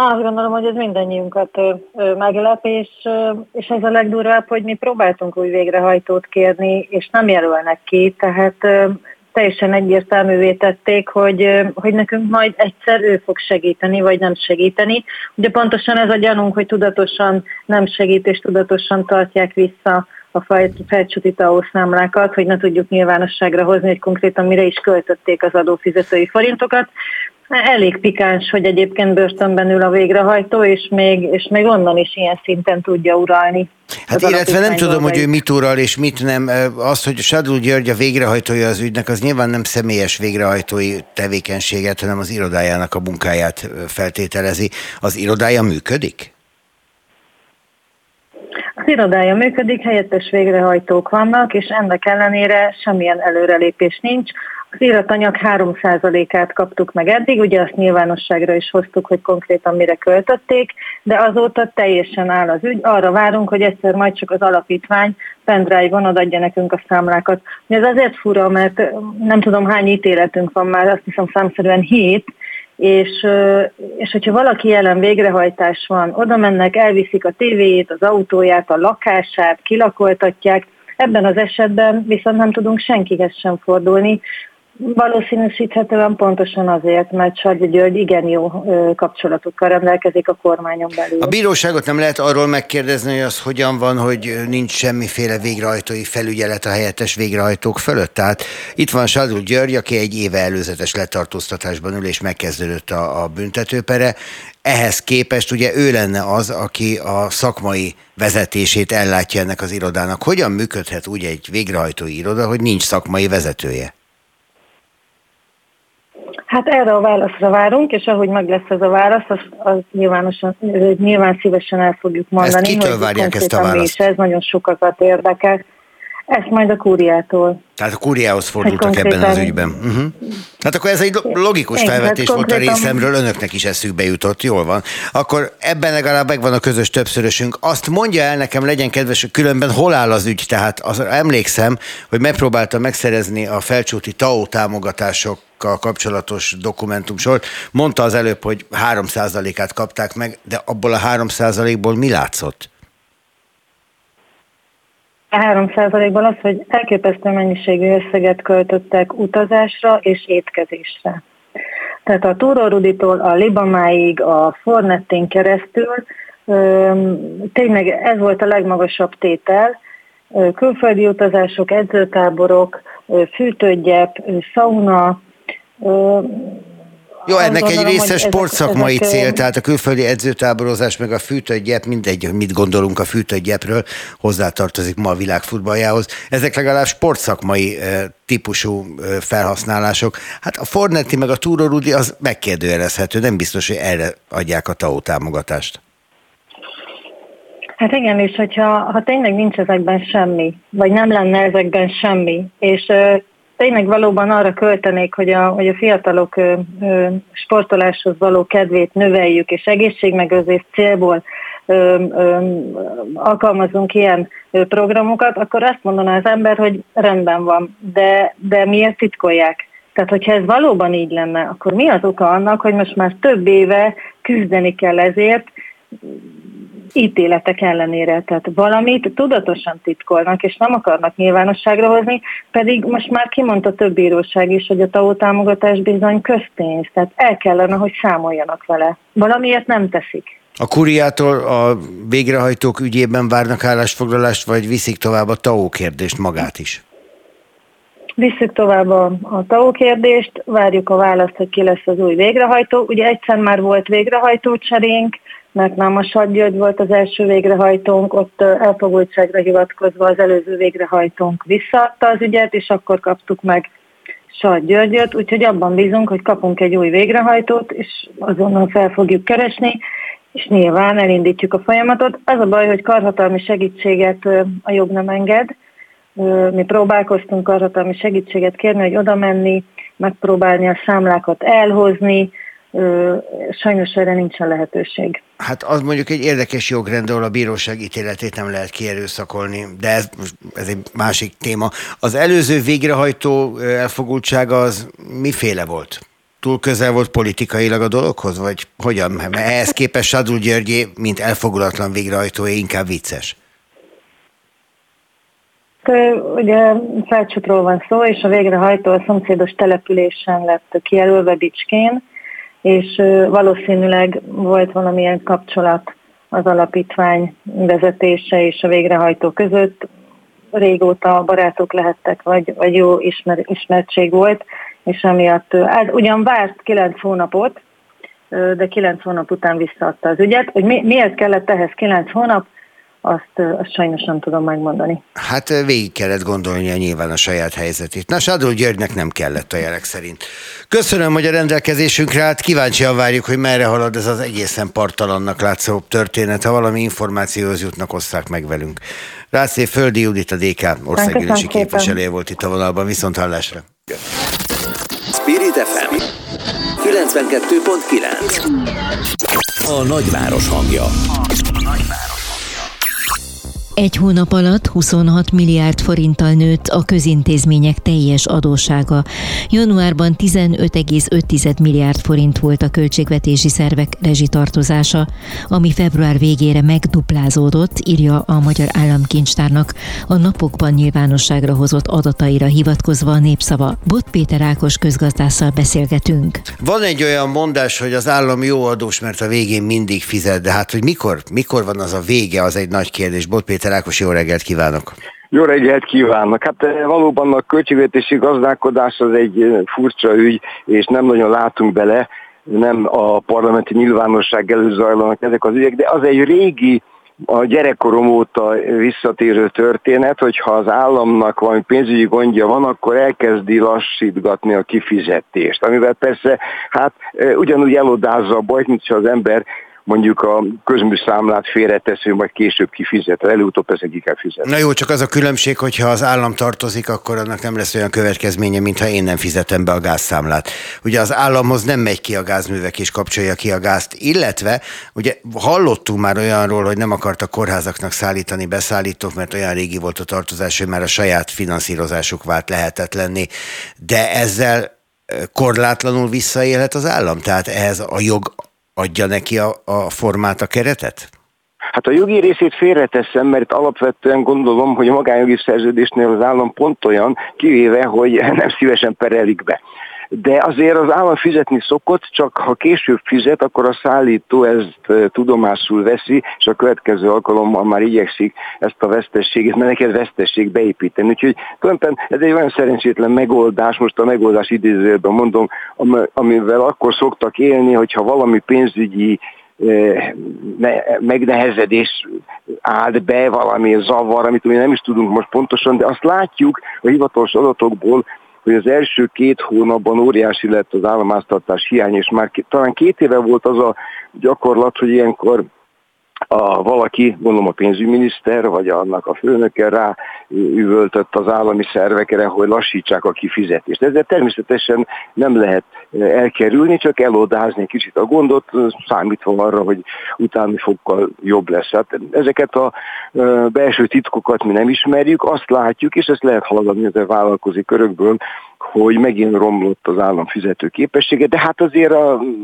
Azt gondolom, hogy ez mindannyiunkat meglep, és, és ez a legdurvább, hogy mi próbáltunk új végrehajtót kérni, és nem jelölnek ki, tehát teljesen egyértelművé tették, hogy, hogy nekünk majd egyszer ő fog segíteni, vagy nem segíteni. Ugye pontosan ez a gyanunk, hogy tudatosan nem segít, és tudatosan tartják vissza a felcsúti TAO számlákat, hogy ne tudjuk nyilvánosságra hozni, hogy konkrétan mire is költötték az adófizetői forintokat. Elég pikáns, hogy egyébként börtönben ül a végrehajtó, és még, és még onnan is ilyen szinten tudja uralni. Hát illetve nem tudom, hogy ő mit ural és mit nem. Az, hogy Sadul György a végrehajtója az ügynek, az nyilván nem személyes végrehajtói tevékenységet, hanem az irodájának a munkáját feltételezi. Az irodája működik? Az irodája működik, helyettes végrehajtók vannak, és ennek ellenére semmilyen előrelépés nincs. Az íratanyag 3%-át kaptuk meg eddig, ugye azt nyilvánosságra is hoztuk, hogy konkrétan mire költötték, de azóta teljesen áll az ügy. Arra várunk, hogy egyszer majd csak az alapítvány pendrive-on adja nekünk a számlákat. Ez azért fura, mert nem tudom hány ítéletünk van már, azt hiszem számszerűen hét, és, és hogyha valaki jelen végrehajtás van, oda mennek, elviszik a tévéjét, az autóját, a lakását, kilakoltatják, Ebben az esetben viszont nem tudunk senkihez sem fordulni, Valószínűsíthetően pontosan azért, mert Sardi György igen jó kapcsolatokkal rendelkezik a kormányon belül. A bíróságot nem lehet arról megkérdezni, hogy az hogyan van, hogy nincs semmiféle végrehajtói felügyelet a helyettes végrehajtók fölött. Tehát itt van Sadul György, aki egy éve előzetes letartóztatásban ül, és megkezdődött a, a büntetőpere. Ehhez képest ugye ő lenne az, aki a szakmai vezetését ellátja ennek az irodának. Hogyan működhet úgy egy végrehajtói iroda, hogy nincs szakmai vezetője? Hát erre a válaszra várunk, és ahogy meg lesz ez a válasz, az, az nyilvánosan, nyilván szívesen el fogjuk mondani. Ezt kitől hogy várják ezt a választ? Ez nagyon sokakat érdekel. Ezt majd a kúriától. Tehát a kúriához fordultak ebben az ügyben. Uh-huh. Hát akkor ez egy logikus Igen, felvetés hát volt a részemről, önöknek is eszükbe jutott, jól van. Akkor ebben legalább megvan a közös többszörösünk. Azt mondja el nekem, legyen kedves, hogy különben hol áll az ügy. Tehát az, emlékszem, hogy megpróbáltam megszerezni a felcsúti TAO támogatásokkal kapcsolatos dokumentumsort. Mondta az előbb, hogy 3%-át kapták meg, de abból a 3%-ból mi látszott? A 3%-ban az, hogy elképesztő mennyiségű összeget költöttek utazásra és étkezésre. Tehát a Túroruditól a Libamáig, a Fornettén keresztül tényleg ez volt a legmagasabb tétel, külföldi utazások, edzőtáborok, fűtőgyep, szauna, jó, ennek gondolom, egy része sportszakmai ezek, cél, tehát a külföldi edzőtáborozás, meg a fűtőgyep, mindegy, mit gondolunk a fűtőgyepről, hozzátartozik ma a világ futballjához. Ezek legalább sportszakmai típusú felhasználások. Hát a Fornetti meg a Túro Rudi az megkérdőjelezhető, nem biztos, hogy erre adják a TAO támogatást. Hát igen, és hogyha ha tényleg nincs ezekben semmi, vagy nem lenne ezekben semmi, és tényleg valóban arra költenék, hogy a, hogy a fiatalok ö, ö, sportoláshoz való kedvét növeljük, és egészségmegőrzés célból ö, ö, alkalmazunk ilyen programokat, akkor azt mondaná az ember, hogy rendben van, de, de miért titkolják? Tehát, hogyha ez valóban így lenne, akkor mi az oka annak, hogy most már több éve küzdeni kell ezért, ítéletek ellenére. Tehát valamit tudatosan titkolnak, és nem akarnak nyilvánosságra hozni, pedig most már kimondta több bíróság is, hogy a TAO támogatás bizony közpénz, tehát el kellene, hogy számoljanak vele. Valamiért nem teszik. A kuriától a végrehajtók ügyében várnak állásfoglalást, vagy viszik tovább a TAO kérdést magát is? Visszük tovább a, a TAO kérdést, várjuk a választ, hogy ki lesz az új végrehajtó. Ugye egyszer már volt végrehajtó cserénk, mert nem a volt az első végrehajtónk, ott elfogultságra hivatkozva az előző végrehajtónk visszaadta az ügyet, és akkor kaptuk meg Sad Györgyöt, úgyhogy abban bízunk, hogy kapunk egy új végrehajtót, és azonnal fel fogjuk keresni, és nyilván elindítjuk a folyamatot. Az a baj, hogy karhatalmi segítséget a jog nem enged. Mi próbálkoztunk karhatalmi segítséget kérni, hogy oda menni, megpróbálni a számlákat elhozni, sajnos erre nincsen lehetőség. Hát az mondjuk egy érdekes jogrend, ahol a bíróság ítéletét nem lehet kierőszakolni, de ez, ez egy másik téma. Az előző végrehajtó elfogultsága az miféle volt? Túl közel volt politikailag a dologhoz, vagy hogyan? Mert ehhez képest Sadul Györgyé, mint elfogulatlan végrehajtója, inkább vicces. Ugye Felcsútról van szó, és a végrehajtó a szomszédos településen lett kijelölve Bicskén, és valószínűleg volt valamilyen kapcsolat az alapítvány vezetése és a végrehajtó között. Régóta barátok lehettek, vagy, vagy jó ismer, ismertség volt, és emiatt hát ugyan várt kilenc hónapot, de kilenc hónap után visszaadta az ügyet. Hogy mi, miért kellett ehhez kilenc hónap, azt, azt sajnos nem tudom megmondani. Hát végig kellett gondolnia nyilván a saját helyzetét. Na, Sadó Györgynek nem kellett a jelek szerint. Köszönöm, hogy a rendelkezésünkre állt. Kíváncsian várjuk, hogy merre halad ez az egészen partalannak látszó történet. Ha valami információhoz jutnak, osszák meg velünk. Rászé Földi Judit, a DK országgyűlési képviselője volt itt a vonalban. Viszont hallásra. Spirit FM 92.9 A nagyváros hangja. Egy hónap alatt 26 milliárd forinttal nőtt a közintézmények teljes adósága. Januárban 15,5 milliárd forint volt a költségvetési szervek rezsitartozása, ami február végére megduplázódott, írja a Magyar Államkincstárnak a napokban nyilvánosságra hozott adataira hivatkozva a népszava. Bot Péter Ákos közgazdásszal beszélgetünk. Van egy olyan mondás, hogy az állam jó adós, mert a végén mindig fizet, de hát hogy mikor, mikor van az a vége, az egy nagy kérdés. Bot Péter Péter Ákos, jó reggelt kívánok! Jó reggelt kívánok! Hát eh, valóban a költségvetési gazdálkodás az egy eh, furcsa ügy, és nem nagyon látunk bele, nem a parlamenti nyilvánosság előtt zajlanak ezek az ügyek, de az egy régi a gyerekkorom óta visszatérő történet, hogyha az államnak valami pénzügyi gondja van, akkor elkezdi lassítgatni a kifizetést, amivel persze hát eh, ugyanúgy elodázza a bajt, mint az ember mondjuk a közműszámlát félretesző, majd később kifizet, előutóbb persze ki kell fizetni. Na jó, csak az a különbség, hogyha az állam tartozik, akkor annak nem lesz olyan következménye, mintha én nem fizetem be a gázszámlát. Ugye az államhoz nem megy ki a gázművek és kapcsolja ki a gázt, illetve ugye hallottunk már olyanról, hogy nem akartak kórházaknak szállítani beszállítók, mert olyan régi volt a tartozás, hogy már a saját finanszírozásuk vált lehetetlenné, de ezzel korlátlanul visszaélhet az állam? Tehát ehhez a jog adja neki a, a formát, a keretet? Hát a jogi részét félreteszem, mert alapvetően gondolom, hogy a magánjogi szerződésnél az állam pont olyan, kivéve, hogy nem szívesen perelik be de azért az állam fizetni szokott, csak ha később fizet, akkor a szállító ezt tudomásul veszi, és a következő alkalommal már igyekszik ezt a vesztességet, mert neked vesztesség beépíteni. Úgyhogy tulajdonképpen ez egy olyan szerencsétlen megoldás, most a megoldás idézőben mondom, amivel akkor szoktak élni, hogyha valami pénzügyi megnehezedés állt be, valami zavar, amit mi nem is tudunk most pontosan, de azt látjuk a hivatalos adatokból, hogy az első két hónapban óriási lett az államáztartás hiány, és már talán két éve volt az a gyakorlat, hogy ilyenkor a valaki, gondolom a pénzügyminiszter, vagy annak a főnöke rá üvöltött az állami szervekre, hogy lassítsák a kifizetést. Ezzel természetesen nem lehet elkerülni, csak elodázni egy kicsit a gondot, számítva arra, hogy utáni fokkal jobb lesz. Hát ezeket a belső titkokat mi nem ismerjük, azt látjuk, és ezt lehet hallani a vállalkozói körökből, hogy megint romlott az állam fizető képessége, de hát azért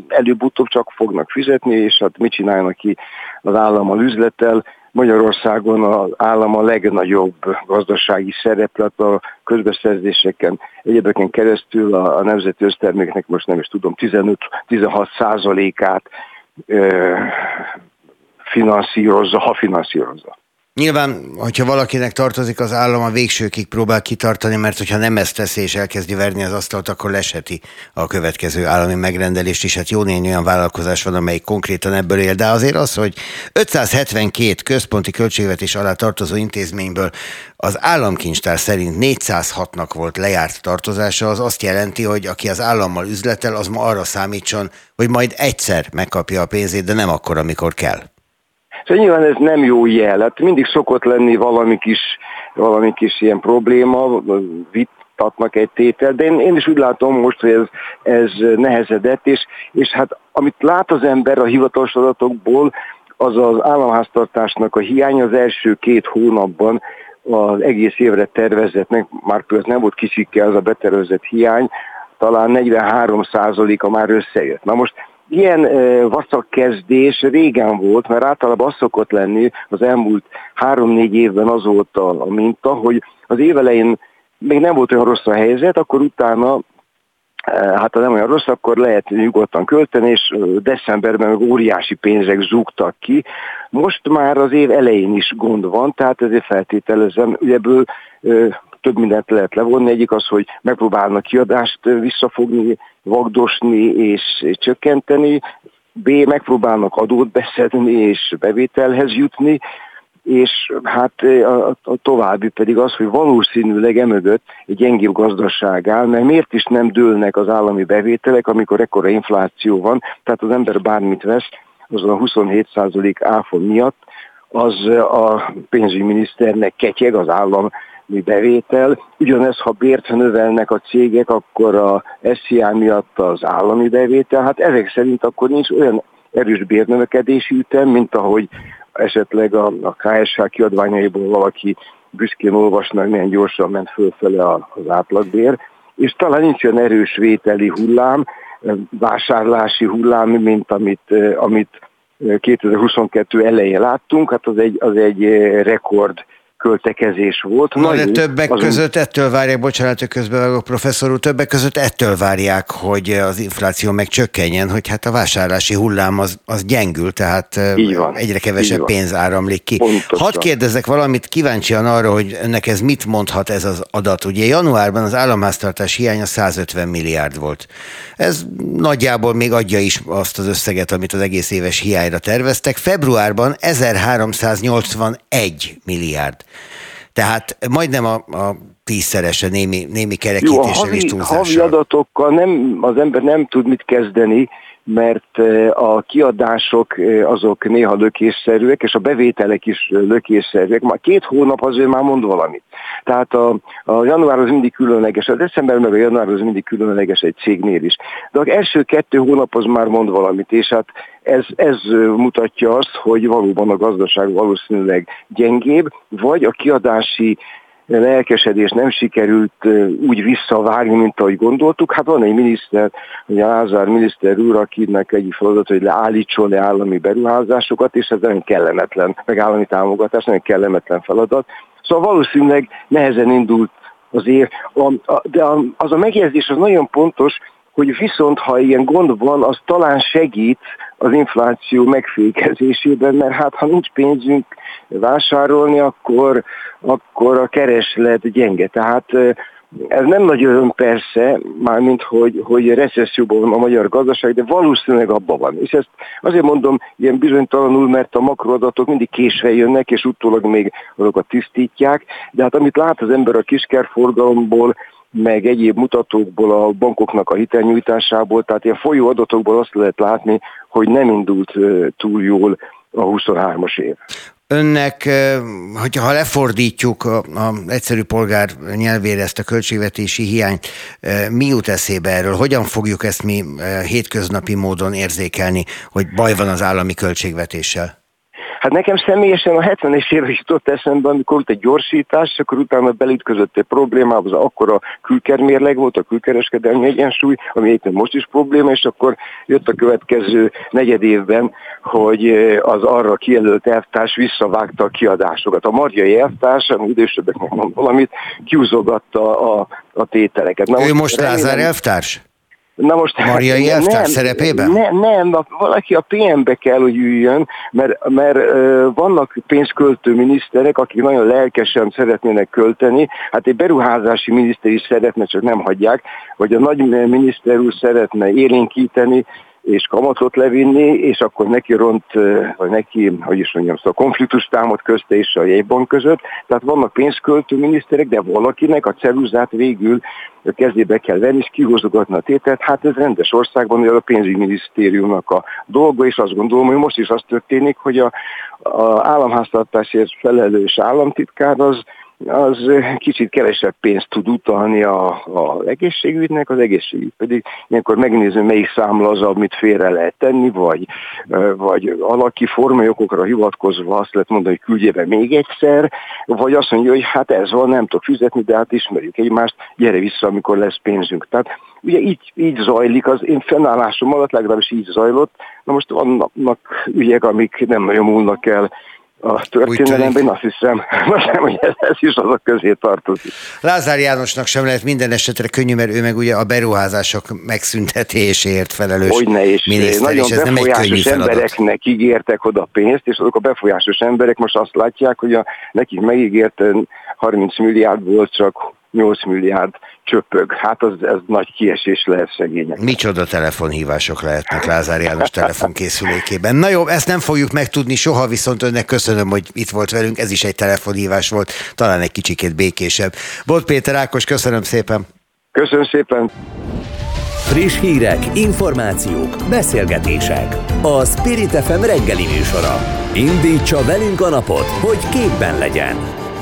előbb-utóbb csak fognak fizetni, és hát mit csinálnak ki az állam a üzlettel, Magyarországon az állam a legnagyobb gazdasági szereplet a közbeszerzéseken, egyébként keresztül a, a nemzeti összterméknek most nem is tudom, 15-16 százalékát finanszírozza, ha finanszírozza. Nyilván, hogyha valakinek tartozik az állam, a végsőkig próbál kitartani, mert hogyha nem ezt teszi és elkezdi verni az asztalt, akkor leseti a következő állami megrendelést is. Hát jó néhány olyan vállalkozás van, amelyik konkrétan ebből él, de azért az, hogy 572 központi költségvetés alá tartozó intézményből az államkincstár szerint 406-nak volt lejárt tartozása, az azt jelenti, hogy aki az állammal üzletel, az ma arra számítson, hogy majd egyszer megkapja a pénzét, de nem akkor, amikor kell. Szóval nyilván ez nem jó jel. Hát mindig szokott lenni valami kis, valami kis ilyen probléma, vitatnak egy tétel, de én, én is úgy látom most, hogy ez, ez nehezedett, és, és hát amit lát az ember a hivatalos adatokból, az az államháztartásnak a hiánya az első két hónapban az egész évre tervezetnek, már például nem volt kicsikke az a betervezett hiány, talán 43%-a már összejött. Na most ilyen vaszak kezdés régen volt, mert általában az szokott lenni, az elmúlt három-négy évben az volt a minta, hogy az évelején még nem volt olyan rossz a helyzet, akkor utána hát ha nem olyan rossz, akkor lehet nyugodtan költeni, és decemberben meg óriási pénzek zúgtak ki. Most már az év elején is gond van, tehát ezért feltételezem, hogy ebből több mindent lehet levonni. Egyik az, hogy megpróbálnak kiadást visszafogni, vagdosni és csökkenteni, B. megpróbálnak adót beszedni és bevételhez jutni, és hát a, a további pedig az, hogy valószínűleg emögött egy gyengébb gazdaság áll, mert miért is nem dőlnek az állami bevételek, amikor ekkora infláció van, tehát az ember bármit vesz, azon a 27% áfa miatt, az a pénzügyminiszternek ketyeg az állam bevétel. Ugyanez, ha bért növelnek a cégek, akkor a SZIA miatt az állami bevétel. Hát ezek szerint akkor nincs olyan erős bérnövekedési ütem, mint ahogy esetleg a, a KSH kiadványaiból valaki büszkén olvasnak, milyen gyorsan ment fölfele az átlagbér, és talán nincs olyan erős vételi hullám, vásárlási hullám, mint amit, amit 2022 elején láttunk, hát az egy, az egy rekord költekezés volt. Na, de többek azon... között ettől várják, bocsánat, hogy közbevágok professzor úr, többek között ettől várják, hogy az infláció megcsökkenjen, hogy hát a vásárlási hullám az, az gyengül, tehát így van, egyre kevesebb így pénz áramlik ki. Pontosan. Hadd kérdezek valamit, kíváncsian arra, hogy önnek ez mit mondhat ez az adat. Ugye januárban az államháztartás hiánya 150 milliárd volt. Ez nagyjából még adja is azt az összeget, amit az egész éves hiányra terveztek. Februárban 1381 milliárd. Tehát majdnem a, a tízszerese némi, némi kerekítéssel és túlzással. Havi adatokkal nem, az ember nem tud mit kezdeni, mert a kiadások azok néha lökésszerűek, és a bevételek is lökésszerűek. Már két hónap azért már mond valamit. Tehát a, a január az mindig különleges, a december meg a január az mindig különleges egy cégnél is. De az első kettő hónap az már mond valamit, és hát ez, ez mutatja azt, hogy valóban a gazdaság valószínűleg gyengébb, vagy a kiadási lelkesedés nem sikerült úgy visszavágni, mint ahogy gondoltuk. Hát van egy miniszter, ugye Lázár miniszter úr, akinek egy feladat, hogy leállítson le állami beruházásokat, és ez nagyon kellemetlen, meg állami támogatás, nagyon kellemetlen feladat. Szóval valószínűleg nehezen indult az év, de az a megjegyzés az nagyon pontos, hogy viszont ha ilyen gond van, az talán segít az infláció megfékezésében, mert hát ha nincs pénzünk vásárolni, akkor, akkor a kereslet gyenge. Tehát ez nem nagy öröm persze, mármint hogy, hogy recesszióban van a magyar gazdaság, de valószínűleg abban van. És ezt azért mondom ilyen bizonytalanul, mert a makroadatok mindig késve jönnek, és utólag még azokat tisztítják, de hát amit lát az ember a kiskerforgalomból, meg egyéb mutatókból, a bankoknak a hitelnyújtásából, tehát ilyen folyó adatokból azt lehet látni, hogy nem indult túl jól a 23-as év. Önnek, hogyha lefordítjuk a, egyszerű polgár nyelvére ezt a költségvetési hiányt, mi jut eszébe erről? Hogyan fogjuk ezt mi hétköznapi módon érzékelni, hogy baj van az állami költségvetéssel? Hát nekem személyesen a 70-es évek jutott eszembe, amikor volt egy gyorsítás, akkor utána belütközött egy problémába, az akkor a külkermérleg volt, a külkereskedelmi egyensúly, ami éppen most is probléma, és akkor jött a következő negyed évben, hogy az arra kijelölt elvtárs visszavágta a kiadásokat. A marjai elvtárs, ami idősebbeknek mond valamit, kiúzogatta a, a tételeket. Na, ő most Lázár elvtárs? Na most, Mariai hát, nem, szerepében? Nem, nem, valaki a PM-be kell, hogy üljön, mert, mert vannak pénzköltő miniszterek, akik nagyon lelkesen szeretnének költeni, hát egy beruházási miniszter is szeretne, csak nem hagyják, vagy a nagy miniszter úr szeretne élénkíteni, és kamatot levinni, és akkor neki ront, vagy neki, hogy is mondjam, szóval konfliktus támad közte és a jegybank között. Tehát vannak pénzköltő miniszterek, de valakinek a ceruzát végül a kezébe kell venni, és kihozogatni a tételt. Hát ez rendes országban, a pénzügyminisztériumnak a dolga, és azt gondolom, hogy most is az történik, hogy a, a államháztartásért felelős államtitkár az az kicsit kevesebb pénzt tud utalni a, a egészségügynek, az egészségügy pedig ilyenkor megnéző, melyik számla az, amit félre lehet tenni, vagy, vagy alaki formai okokra hivatkozva azt lehet mondani, hogy küldje be még egyszer, vagy azt mondja, hogy hát ez van, nem tudok fizetni, de hát ismerjük egymást, gyere vissza, amikor lesz pénzünk. Tehát ugye így, így zajlik, az én fennállásom alatt legalábbis így zajlott, na most vannak ügyek, amik nem nagyon múlnak el a történelemben, én azt hiszem, hiszem, hogy ez, ez is azok közé tartozik. Lázár Jánosnak sem lehet minden esetre könnyű, mert ő meg ugye a beruházások megszüntetéséért felelős hogy ne is. Miniszter, Nagyon és ez nem egy könnyű feladat. embereknek ígértek oda pénzt, és azok a befolyásos emberek most azt látják, hogy a, nekik megígért 30 milliárdból csak 8 milliárd csöpög. Hát az, ez nagy kiesés lehet szegények. Micsoda telefonhívások lehetnek Lázár János telefonkészülékében. Na jó, ezt nem fogjuk megtudni soha, viszont önnek köszönöm, hogy itt volt velünk. Ez is egy telefonhívás volt, talán egy kicsikét békésebb. Bolt Péter Ákos, köszönöm szépen. Köszönöm szépen. Friss hírek, információk, beszélgetések. A Spirit FM reggeli műsora. Indítsa velünk a napot, hogy képben legyen.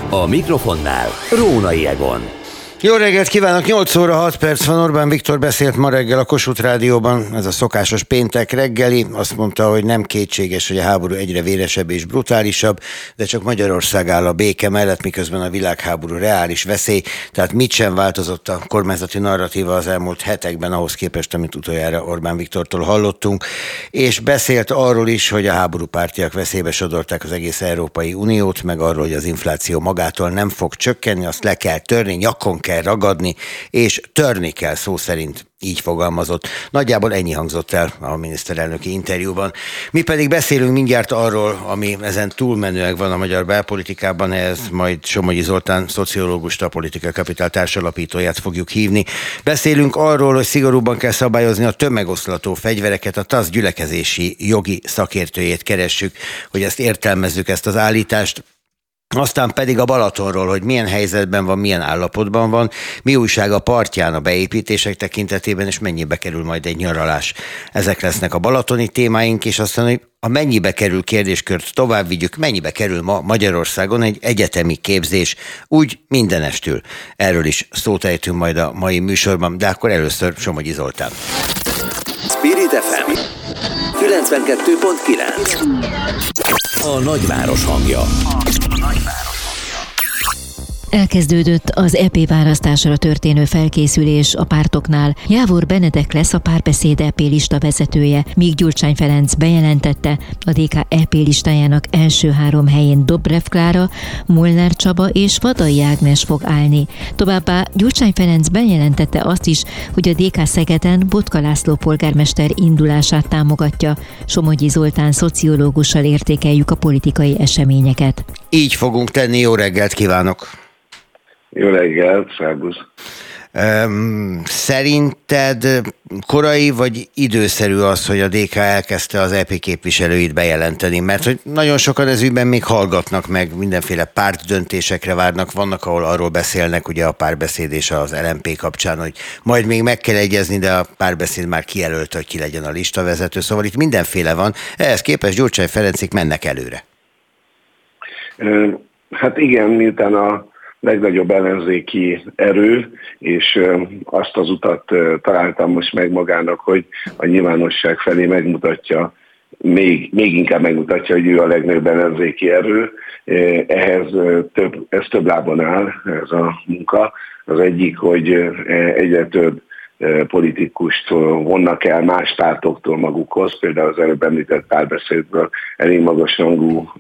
A mikrofonnál Rónai Egon. Jó reggelt kívánok! 8 óra 6 perc van. Orbán Viktor beszélt ma reggel a Kossuth Rádióban, ez a szokásos péntek reggeli. Azt mondta, hogy nem kétséges, hogy a háború egyre véresebb és brutálisabb, de csak Magyarország áll a béke mellett, miközben a világháború reális veszély. Tehát mit sem változott a kormányzati narratíva az elmúlt hetekben ahhoz képest, amit utoljára Orbán Viktortól hallottunk. És beszélt arról is, hogy a háború pártiak veszélybe sodorták az egész Európai Uniót, meg arról, hogy az infláció magától nem fog csökkenni, azt le kell törni, nyakon kell kell ragadni, és törni kell szó szerint így fogalmazott. Nagyjából ennyi hangzott el a miniszterelnöki interjúban. Mi pedig beszélünk mindjárt arról, ami ezen túlmenőleg van a magyar belpolitikában, ez majd Somogyi Zoltán, szociológust, a Politika Kapitál társalapítóját fogjuk hívni. Beszélünk arról, hogy szigorúban kell szabályozni a tömegoszlató fegyvereket, a TASZ gyülekezési jogi szakértőjét keressük, hogy ezt értelmezzük, ezt az állítást. Aztán pedig a Balatonról, hogy milyen helyzetben van, milyen állapotban van, mi újság a partján a beépítések tekintetében, és mennyibe kerül majd egy nyaralás. Ezek lesznek a balatoni témáink, és aztán, hogy a mennyibe kerül kérdéskört tovább vigyük, mennyibe kerül ma Magyarországon egy egyetemi képzés, úgy mindenestül. Erről is szót ejtünk majd a mai műsorban, de akkor először Somogyi Zoltán. Spirit FM 92.9 A nagyváros hangja. Elkezdődött az EP választásra történő felkészülés a pártoknál. Jávor Benedek lesz a párbeszéd EP lista vezetője, míg Gyurcsány Ferenc bejelentette, a DK EP listájának első három helyén Dobrev Klára, Molnár Csaba és Vadai Ágnes fog állni. Továbbá Gyurcsány Ferenc bejelentette azt is, hogy a DK Szegeden Botka László polgármester indulását támogatja. Somogyi Zoltán szociológussal értékeljük a politikai eseményeket. Így fogunk tenni, jó reggelt kívánok! Jó reggelt, szervusz! Szerinted korai vagy időszerű az, hogy a DK elkezdte az EP képviselőit bejelenteni? Mert hogy nagyon sokan ez ügyben még hallgatnak meg, mindenféle párt döntésekre várnak, vannak, ahol arról beszélnek, ugye a párbeszéd és az LMP kapcsán, hogy majd még meg kell egyezni, de a párbeszéd már kijelölt, hogy ki legyen a listavezető, szóval itt mindenféle van. Ehhez képest Gyurcsány Ferencik mennek előre. Hát igen, miután a legnagyobb ellenzéki erő, és azt az utat találtam most meg magának, hogy a nyilvánosság felé megmutatja, még, még inkább megmutatja, hogy ő a legnagyobb ellenzéki erő. Ehhez több, ez több lábon áll, ez a munka. Az egyik, hogy egyre több politikust vonnak el más pártoktól magukhoz, például az előbb említett párbeszédből elég magas rangú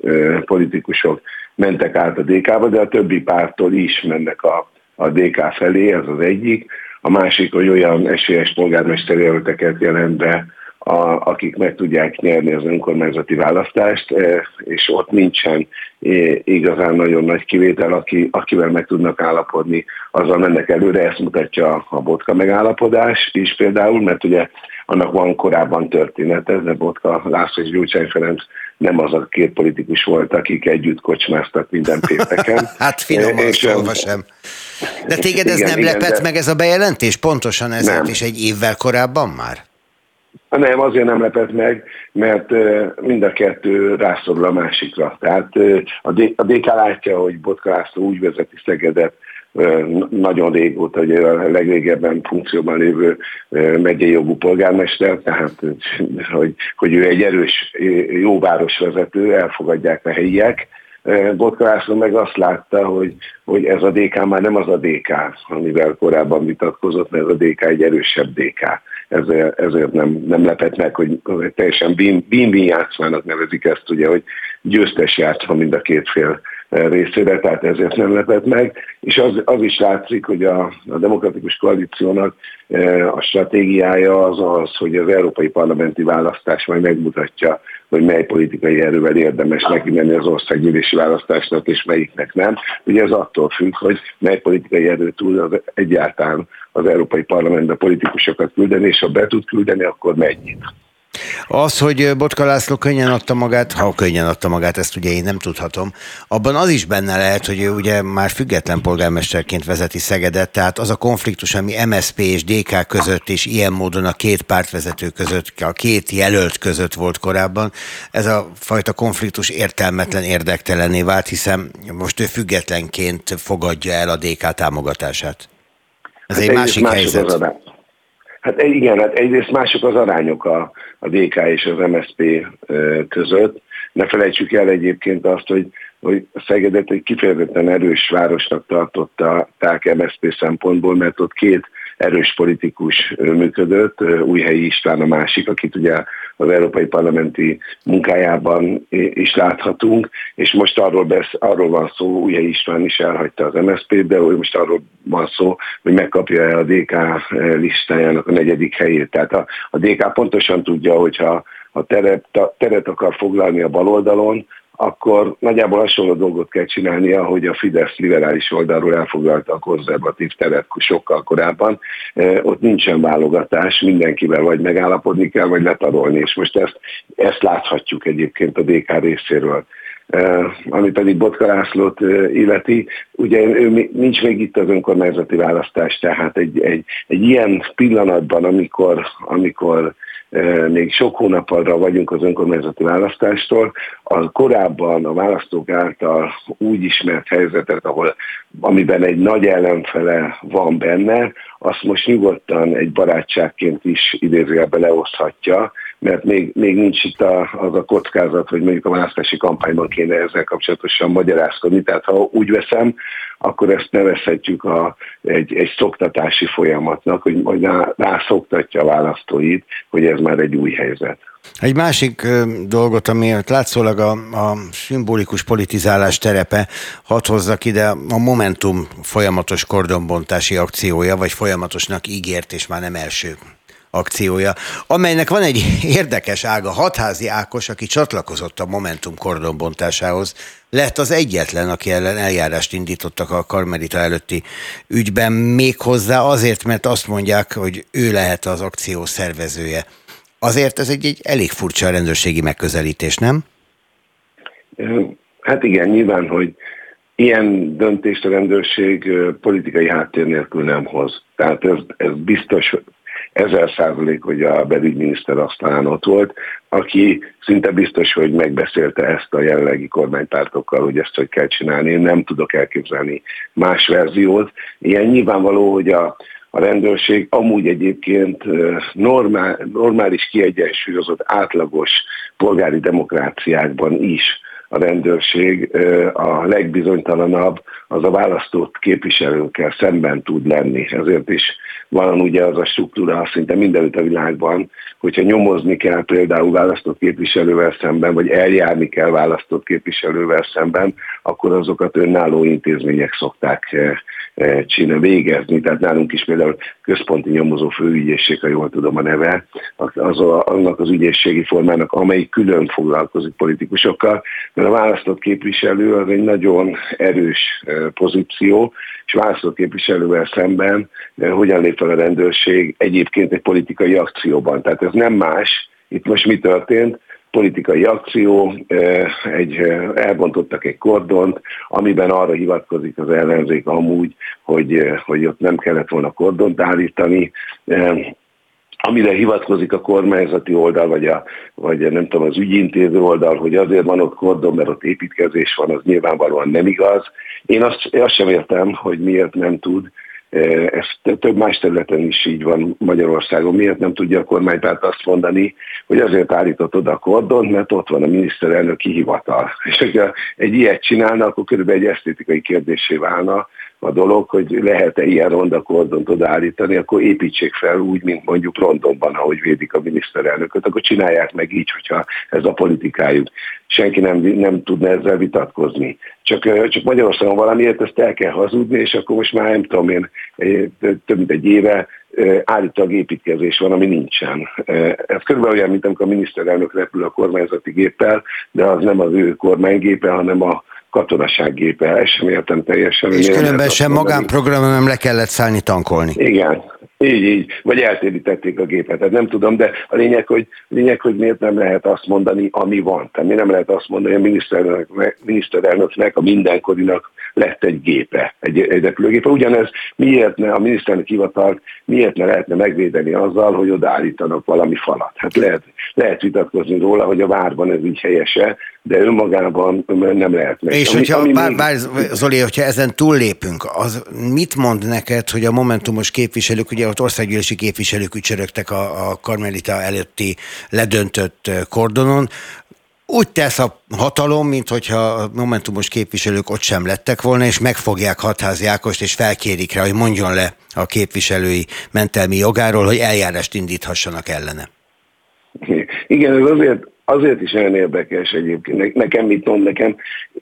politikusok mentek át a DK-ba, de a többi pártól is mennek a a DK felé, ez az egyik. A másik, hogy olyan esélyes polgármesteri jelölteket jelent be, a, akik meg tudják nyerni az önkormányzati választást, e, és ott nincsen e, igazán nagyon nagy kivétel, aki, akivel meg tudnak állapodni, azzal mennek előre, ezt mutatja a Botka megállapodás is például, mert ugye annak van korábban története, de Botka László és Gyurcsány Ferenc nem az a két politikus volt, akik együtt kocsmáztak minden pénteken. hát finoman szólva sem. De téged ez igen, nem igen, lepett de... meg ez a bejelentés? Pontosan ezért is egy évvel korábban már? Nem, azért nem lepett meg, mert mind a kettő rászorul a másikra. Tehát a DK látja, hogy Botka László úgy vezeti Szegedet, nagyon régóta, ugye a legrégebben funkcióban lévő megyei jogú polgármester, tehát hogy, hogy ő egy erős, jó városvezető, elfogadják a helyiek, Botka László meg azt látta, hogy, hogy ez a DK már nem az a DK, amivel korábban vitatkozott, mert ez a DK egy erősebb DK. Ezért, ezért nem, nem lepett meg, hogy teljesen bin-bin játszmának nevezik ezt, ugye, hogy győztes játszma mind a két fél részére, tehát ezért nem lepett meg, és az, az is látszik, hogy a, a demokratikus koalíciónak e, a stratégiája az az, hogy az európai parlamenti választás majd megmutatja, hogy mely politikai erővel érdemes neki menni az országgyűlési választásnak, és melyiknek nem. Ugye ez attól függ, hogy mely politikai erő tud az egyáltalán az európai parlamentbe politikusokat küldeni, és ha be tud küldeni, akkor mennyit. Az, hogy Botka László könnyen adta magát, ha könnyen adta magát, ezt ugye én nem tudhatom, abban az is benne lehet, hogy ő ugye már független polgármesterként vezeti Szegedet, tehát az a konfliktus, ami MSP és DK között és ilyen módon a két pártvezető között, a két jelölt között volt korábban, ez a fajta konfliktus értelmetlen, érdektelenné vált, hiszen most ő függetlenként fogadja el a DK támogatását. Ez hát egy másik helyzet. Hát igen, hát egyrészt mások az arányok a, a DK és az MSP között. Ne felejtsük el egyébként azt, hogy, hogy Szegedet egy kifejezetten erős városnak tartották MSP szempontból, mert ott két erős politikus működött, Újhelyi István a másik, akit ugye az Európai Parlamenti munkájában is láthatunk, és most arról, besz, arról van szó, Újhelyi István is elhagyta az MSZP-t, de most arról van szó, hogy megkapja el a DK listájának a negyedik helyét. Tehát a, a DK pontosan tudja, hogyha a teret, teret akar foglalni a baloldalon, akkor nagyjából hasonló dolgot kell csinálnia, hogy a Fidesz liberális oldalról elfoglalta a konzervatív teret sokkal korábban. Ott nincsen válogatás, mindenkivel vagy megállapodni kell, vagy letarolni, és most ezt, ezt láthatjuk egyébként a DK részéről. Ami pedig Botka Lászlót illeti, ugye ő nincs még itt az önkormányzati választás, tehát egy, egy, egy ilyen pillanatban, amikor, amikor még sok hónapra vagyunk az önkormányzati választástól, a korábban a választók által úgy ismert helyzetet, ahol, amiben egy nagy ellenfele van benne, azt most nyugodtan egy barátságként is idézőjelbe leoszthatja, mert még, még nincs itt a, az a kockázat, hogy mondjuk a választási kampányban kéne ezzel kapcsolatosan magyarázkodni. Tehát ha úgy veszem, akkor ezt nevezhetjük a, egy, egy szoktatási folyamatnak, hogy majd rá, szoktatja a választóit, hogy ez már egy új helyzet. Egy másik dolgot, ami látszólag a, a szimbolikus politizálás terepe, hadd hozzak ide a Momentum folyamatos kordonbontási akciója, vagy folyamatosnak ígért, és már nem első akciója, amelynek van egy érdekes ága. Hatházi Ákos, aki csatlakozott a Momentum kordonbontásához, lett az egyetlen, aki ellen eljárást indítottak a Karmelita előtti ügyben, méghozzá azért, mert azt mondják, hogy ő lehet az akció szervezője. Azért ez egy, egy elég furcsa rendőrségi megközelítés, nem? Hát igen, nyilván, hogy ilyen döntést a rendőrség politikai háttér nélkül nem hoz. Tehát ez, ez biztos ezer százalék, hogy a belügyminiszter aztán ott volt, aki szinte biztos, hogy megbeszélte ezt a jelenlegi kormánypártokkal, hogy ezt hogy kell csinálni. Én nem tudok elképzelni más verziót. Ilyen nyilvánvaló, hogy a, a rendőrség amúgy egyébként normál, normális, kiegyensúlyozott, átlagos polgári demokráciákban is a rendőrség a legbizonytalanabb az a választott képviselőkkel szemben tud lenni. Ezért is van ugye az a struktúra szinte mindenütt a világban, hogyha nyomozni kell például választott képviselővel szemben, vagy eljárni kell választott képviselővel szemben, akkor azokat önálló intézmények szokták csinálni, végezni. Tehát nálunk is például központi nyomozó főügyészség, ha jól tudom a neve, az a, annak az ügyészségi formának, amely külön foglalkozik politikusokkal, mert a választott képviselő az egy nagyon erős pozíció, és választott képviselővel szemben hogyan lép fel a rendőrség egyébként egy politikai akcióban. Tehát ez nem más, itt most mi történt, politikai akció, egy, elbontottak egy kordont, amiben arra hivatkozik az ellenzék amúgy, hogy, hogy ott nem kellett volna kordont állítani, amire hivatkozik a kormányzati oldal, vagy, a, vagy nem tudom, az ügyintéző oldal, hogy azért van ott kordon, mert ott építkezés van, az nyilvánvalóan nem igaz. Én azt, azt sem értem, hogy miért nem tud ez több más területen is így van Magyarországon. Miért nem tudja a kormánypárt azt mondani, hogy azért állított oda a kordon, mert ott van a miniszterelnöki hivatal. És hogyha egy ilyet csinálna, akkor körülbelül egy esztétikai kérdésé válna, a dolog, hogy lehet-e ilyen ronda kordont odaállítani, akkor építsék fel úgy, mint mondjuk Londonban, ahogy védik a miniszterelnököt, akkor csinálják meg így, hogyha ez a politikájuk. Senki nem, nem tudna ezzel vitatkozni. Csak, csak Magyarországon valamiért ezt el kell hazudni, és akkor most már nem tudom én, több mint egy éve állítólag építkezés van, ami nincsen. Ez körülbelül olyan, mint amikor a miniszterelnök repül a kormányzati géppel, de az nem az ő kormánygépe, hanem a katonaság gépe, ezt sem értem teljesen. És különben sem magánprogramon nem le kellett szállni tankolni. Igen, így, így. Vagy eltérítették a gépet. Tehát nem tudom, de a lényeg, hogy, lényeg, hogy miért nem lehet azt mondani, ami van. Tehát mi nem lehet azt mondani, hogy a miniszterelnöknek, miniszterelnöknek a mindenkorinak lett egy gépe, egy, egy repülőgépe. Ugyanez miért ne a miniszterelnök hivatalt, miért ne lehetne megvédeni azzal, hogy odaállítanak valami falat. Hát lehet, lehet vitatkozni róla, hogy a várban ez így helyese, de önmagában nem lehet meg. És ami, hogyha, ami bár, bár, Zoli, hogyha ezen túllépünk, az mit mond neked, hogy a Momentumos képviselők, ugye ott országgyűlési képviselők ücsörögtek a, a Karmelita előtti ledöntött kordonon, úgy tesz a hatalom, mint hogyha a Momentumos képviselők ott sem lettek volna, és megfogják Hatházi Ákost, és felkérik rá, hogy mondjon le a képviselői mentelmi jogáról, hogy eljárást indíthassanak ellene. Igen, ez azért azért is olyan érdekes egyébként. Nekem mit mond, nekem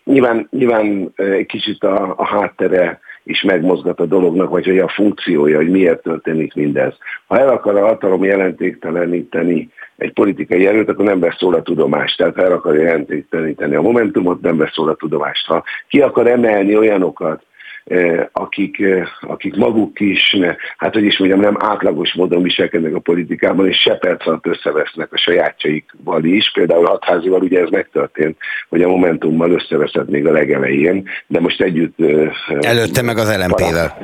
nyilván, nyilván egy kicsit a, a háttere is megmozgat a dolognak, vagy hogy a funkciója, hogy miért történik mindez. Ha el akar a hatalom jelentékteleníteni egy politikai erőt, akkor nem vesz róla tudomást. Tehát ha el akar jelentékteleníteni a Momentumot, nem vesz róla tudomást. Ha ki akar emelni olyanokat, akik, akik maguk is, hát hogy is mondjam, nem átlagos módon viselkednek a politikában, és se perc alatt összevesznek a sajátjaikval is. Például Hatházival ugye ez megtörtént, hogy a Momentummal összeveszett még a legelején, de most együtt... Előtte meg az LMP-vel.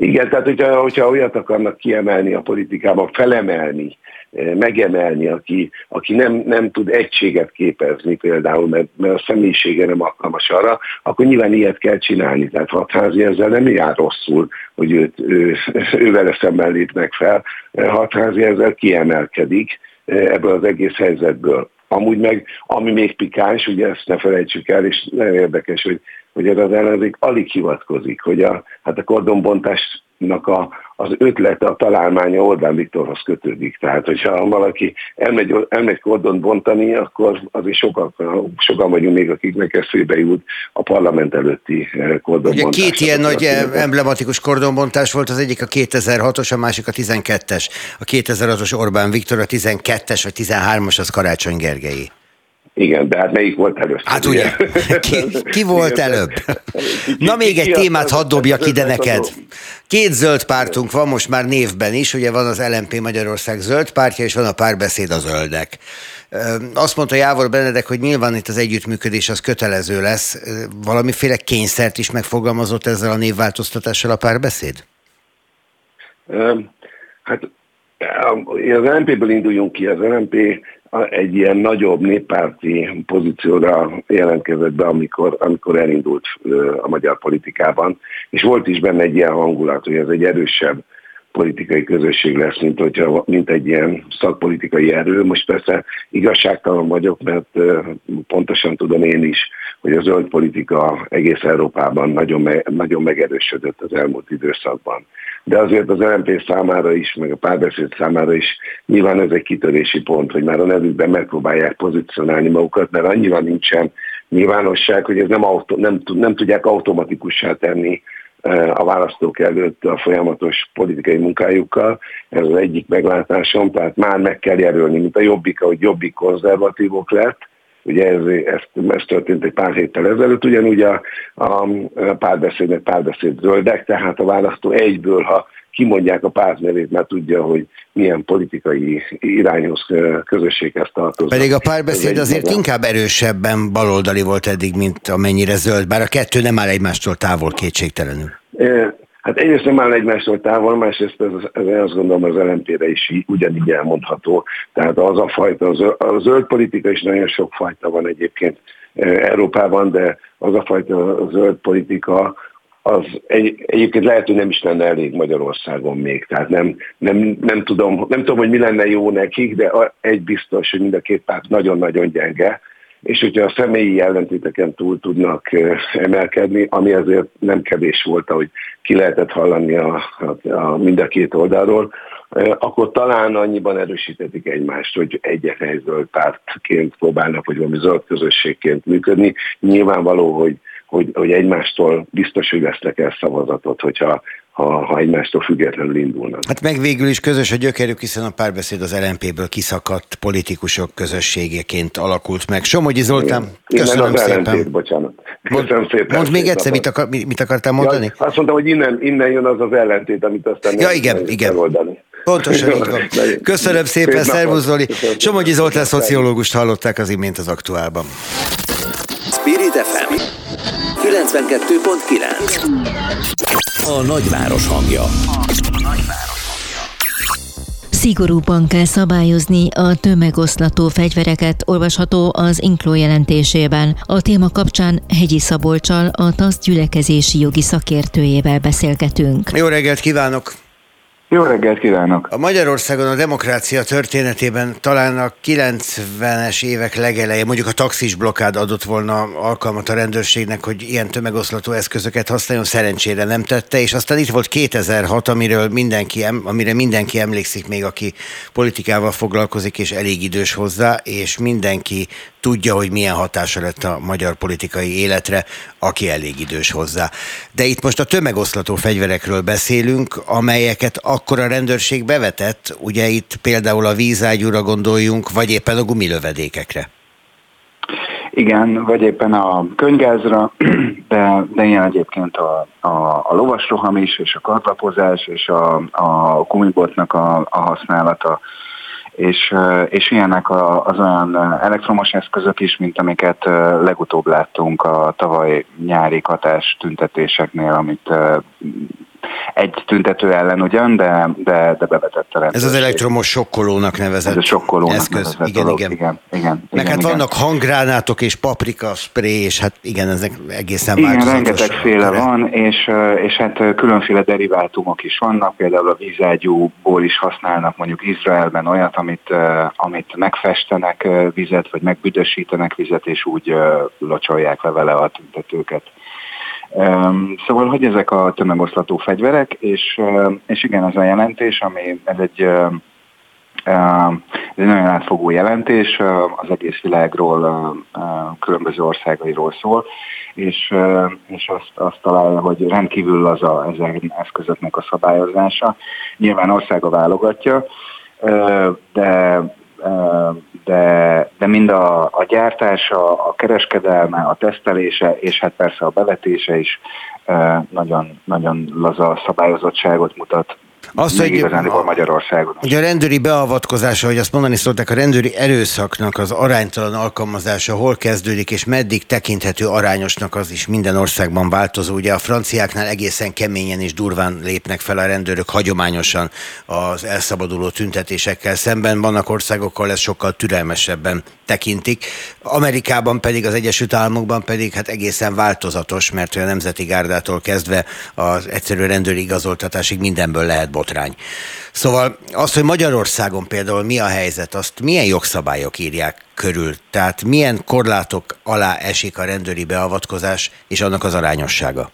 Igen, tehát hogyha, hogyha olyat akarnak kiemelni a politikában, felemelni, Eh, megemelni, aki, aki nem, nem tud egységet képezni például, mert, mert a személyisége nem alkalmas arra, akkor nyilván ilyet kell csinálni. Tehát hatházi ezzel nem jár rosszul, hogy őt, ő, ő vele szemben lépnek fel. Eh, hatházi ezzel kiemelkedik eh, ebből az egész helyzetből. Amúgy meg, ami még pikáns, ugye ezt ne felejtsük el, és nagyon érdekes, hogy, hogy ez az ellenzék alig hivatkozik, hogy a, hát a kordonbontásnak a, az ötlete, a találmánya Orbán Viktorhoz kötődik. Tehát, hogyha valaki elmegy, elmegy kordont bontani, akkor azért sokan, sokan vagyunk még, akiknek eszébe jut a parlament előtti eh, kordonbontás. Ugye két ilyen nagy emblematikus kordonbontás volt, az egyik a 2006-os, a másik a 12-es. A 2006-os Orbán Viktor, a 12-es vagy 13-as az Karácsony Gergely. Igen, de hát melyik volt először? Hát ugye, ki, ki volt Igen. előbb? Na még egy témát hadd dobjak ide neked. Két zöld pártunk van most már névben is, ugye van az LMP Magyarország zöld pártja, és van a párbeszéd a zöldek. Azt mondta Jávor Benedek, hogy nyilván itt az együttműködés az kötelező lesz. Valamiféle kényszert is megfogalmazott ezzel a névváltoztatással a párbeszéd? Hát az LMP-ből induljunk ki, az LMP egy ilyen nagyobb néppárti pozícióra jelentkezett be, amikor, amikor elindult a magyar politikában, és volt is benne egy ilyen hangulat, hogy ez egy erősebb politikai közösség lesz, mint, hogyha, mint egy ilyen szakpolitikai erő. Most persze igazságtalan vagyok, mert pontosan tudom én is, hogy a zöld politika egész Európában nagyon, nagyon megerősödött az elmúlt időszakban. De azért az LNP számára is, meg a párbeszéd számára is nyilván ez egy kitörési pont, hogy már a nevükben megpróbálják pozícionálni magukat, mert annyira nincsen nyilvánosság, hogy ez nem, autó, nem, nem tudják automatikussá tenni a választók előtt a folyamatos politikai munkájukkal. Ez az egyik meglátásom, tehát már meg kell jelölni, mint a Jobbik, ahogy Jobbik konzervatívok lett, Ugye ez, ez, ez történt egy pár héttel ezelőtt, ugyanúgy a, a párbeszédnek párbeszéd zöldek, tehát a választó egyből, ha kimondják a párt nevét, mert tudja, hogy milyen politikai irányhoz közösséghez tartozik. Pedig a párbeszéd azért maga. inkább erősebben baloldali volt eddig, mint amennyire zöld, bár a kettő nem áll egymástól távol kétségtelenül. Hát egyrészt nem áll egymástól távol, másrészt ez, ez azt gondolom az lmp is ugyanígy elmondható. Tehát az a fajta, az, a zöld politika is nagyon sok fajta van egyébként Európában, de az a fajta zöld politika, az egy, egyébként lehet, hogy nem is lenne elég Magyarországon még. Tehát nem, nem, nem, tudom, nem tudom, hogy mi lenne jó nekik, de egy biztos, hogy mind a két párt nagyon-nagyon gyenge, és hogyha a személyi ellentéteken túl tudnak emelkedni, ami azért nem kevés volt, ahogy ki lehetett hallani a, a, a mind a két oldalról, akkor talán annyiban erősítetik egymást, hogy egyetlen zöld pártként próbálnak, vagy valami zöld közösségként működni. Nyilvánvaló, hogy hogy, hogy egymástól biztos, hogy vesznek el szavazatot, hogyha ha, ha egymástól függetlenül indulnak. Hát meg végül is közös a gyökerük, hiszen a párbeszéd az LNP-ből kiszakadt politikusok közösségeként alakult meg. Somogyi Zoltán, Igen. köszönöm az szépen. LNP, bocsánat. Köszönöm szépen. Mondd még egyszer, mit, akar, mit akartál mondani? Ja, azt mondtam, hogy innen, innen jön az az ellentét, amit aztán ja, igen, igen. Megoldani. Pontosan így van. Köszönöm szépen, szervusz Zoli. Somogyi Zoltán szociológust hallották az imént az aktuálban. Spirit FM 92.9 A nagyváros hangja. Szigorúban kell szabályozni a tömegoszlató fegyvereket, olvasható az Inkló jelentésében. A téma kapcsán Hegyi Szabolcsal, a TASZ gyülekezési jogi szakértőjével beszélgetünk. Jó reggelt kívánok! Jó reggelt kívánok! A Magyarországon a demokrácia történetében talán a 90-es évek legeleje, mondjuk a taxis blokkád adott volna alkalmat a rendőrségnek, hogy ilyen tömegoszlató eszközöket használjon, szerencsére nem tette, és aztán itt volt 2006, amiről mindenki, amire mindenki emlékszik még, aki politikával foglalkozik, és elég idős hozzá, és mindenki tudja, hogy milyen hatása lett a magyar politikai életre, aki elég idős hozzá. De itt most a tömegoszlató fegyverekről beszélünk, amelyeket akkor a rendőrség bevetett, ugye itt például a vízágyúra gondoljunk, vagy éppen a gumilövedékekre. Igen, vagy éppen a könygázra, de, de ilyen egyébként a, a, a lovasroham is, és a kartlapozás, és a, a gumibotnak a, a használata és, és ilyenek az olyan elektromos eszközök is, mint amiket legutóbb láttunk a tavaly nyári katás tüntetéseknél, amit egy tüntető ellen ugyan, de, de, de bevetett a Ez az elektromos sokkolónak nevezett Ez a sokkolónak eszköz. Nevezett igen, dolog. igen, igen, igen. Meg igen, hát igen. vannak hanggránátok és paprika spray, és hát igen, ezek egészen Igen, rengeteg féle van, és, és hát különféle derivátumok is vannak, például a vízágyúból is használnak mondjuk Izraelben olyat, amit, amit megfestenek vizet, vagy megbüdösítenek vizet, és úgy locsolják le vele a tüntetőket. Szóval, hogy ezek a tömegoszlató fegyverek, és, és igen, ez a jelentés, ami ez egy, ez egy nagyon átfogó jelentés, az egész világról, különböző országairól szól, és, és azt, azt találja, hogy rendkívül az a, ezek eszközöknek a szabályozása. Nyilván országa válogatja, de de, de mind a, a gyártása, a kereskedelme, a tesztelése, és hát persze a bevetése is nagyon, nagyon laza szabályozottságot mutat azt, hogy a, Magyarországon. Ugye a rendőri beavatkozása, hogy azt mondani szólták, a rendőri erőszaknak az aránytalan alkalmazása hol kezdődik, és meddig tekinthető arányosnak, az is minden országban változó. Ugye a franciáknál egészen keményen és durván lépnek fel a rendőrök hagyományosan az elszabaduló tüntetésekkel szemben. Vannak országok, ahol ezt sokkal türelmesebben tekintik. Amerikában pedig, az Egyesült Államokban pedig hát egészen változatos, mert a nemzeti gárdától kezdve az egyszerű rendőri igazoltatásig mindenből lehet botrány. Szóval az, hogy Magyarországon például mi a helyzet, azt milyen jogszabályok írják körül? Tehát milyen korlátok alá esik a rendőri beavatkozás és annak az arányossága?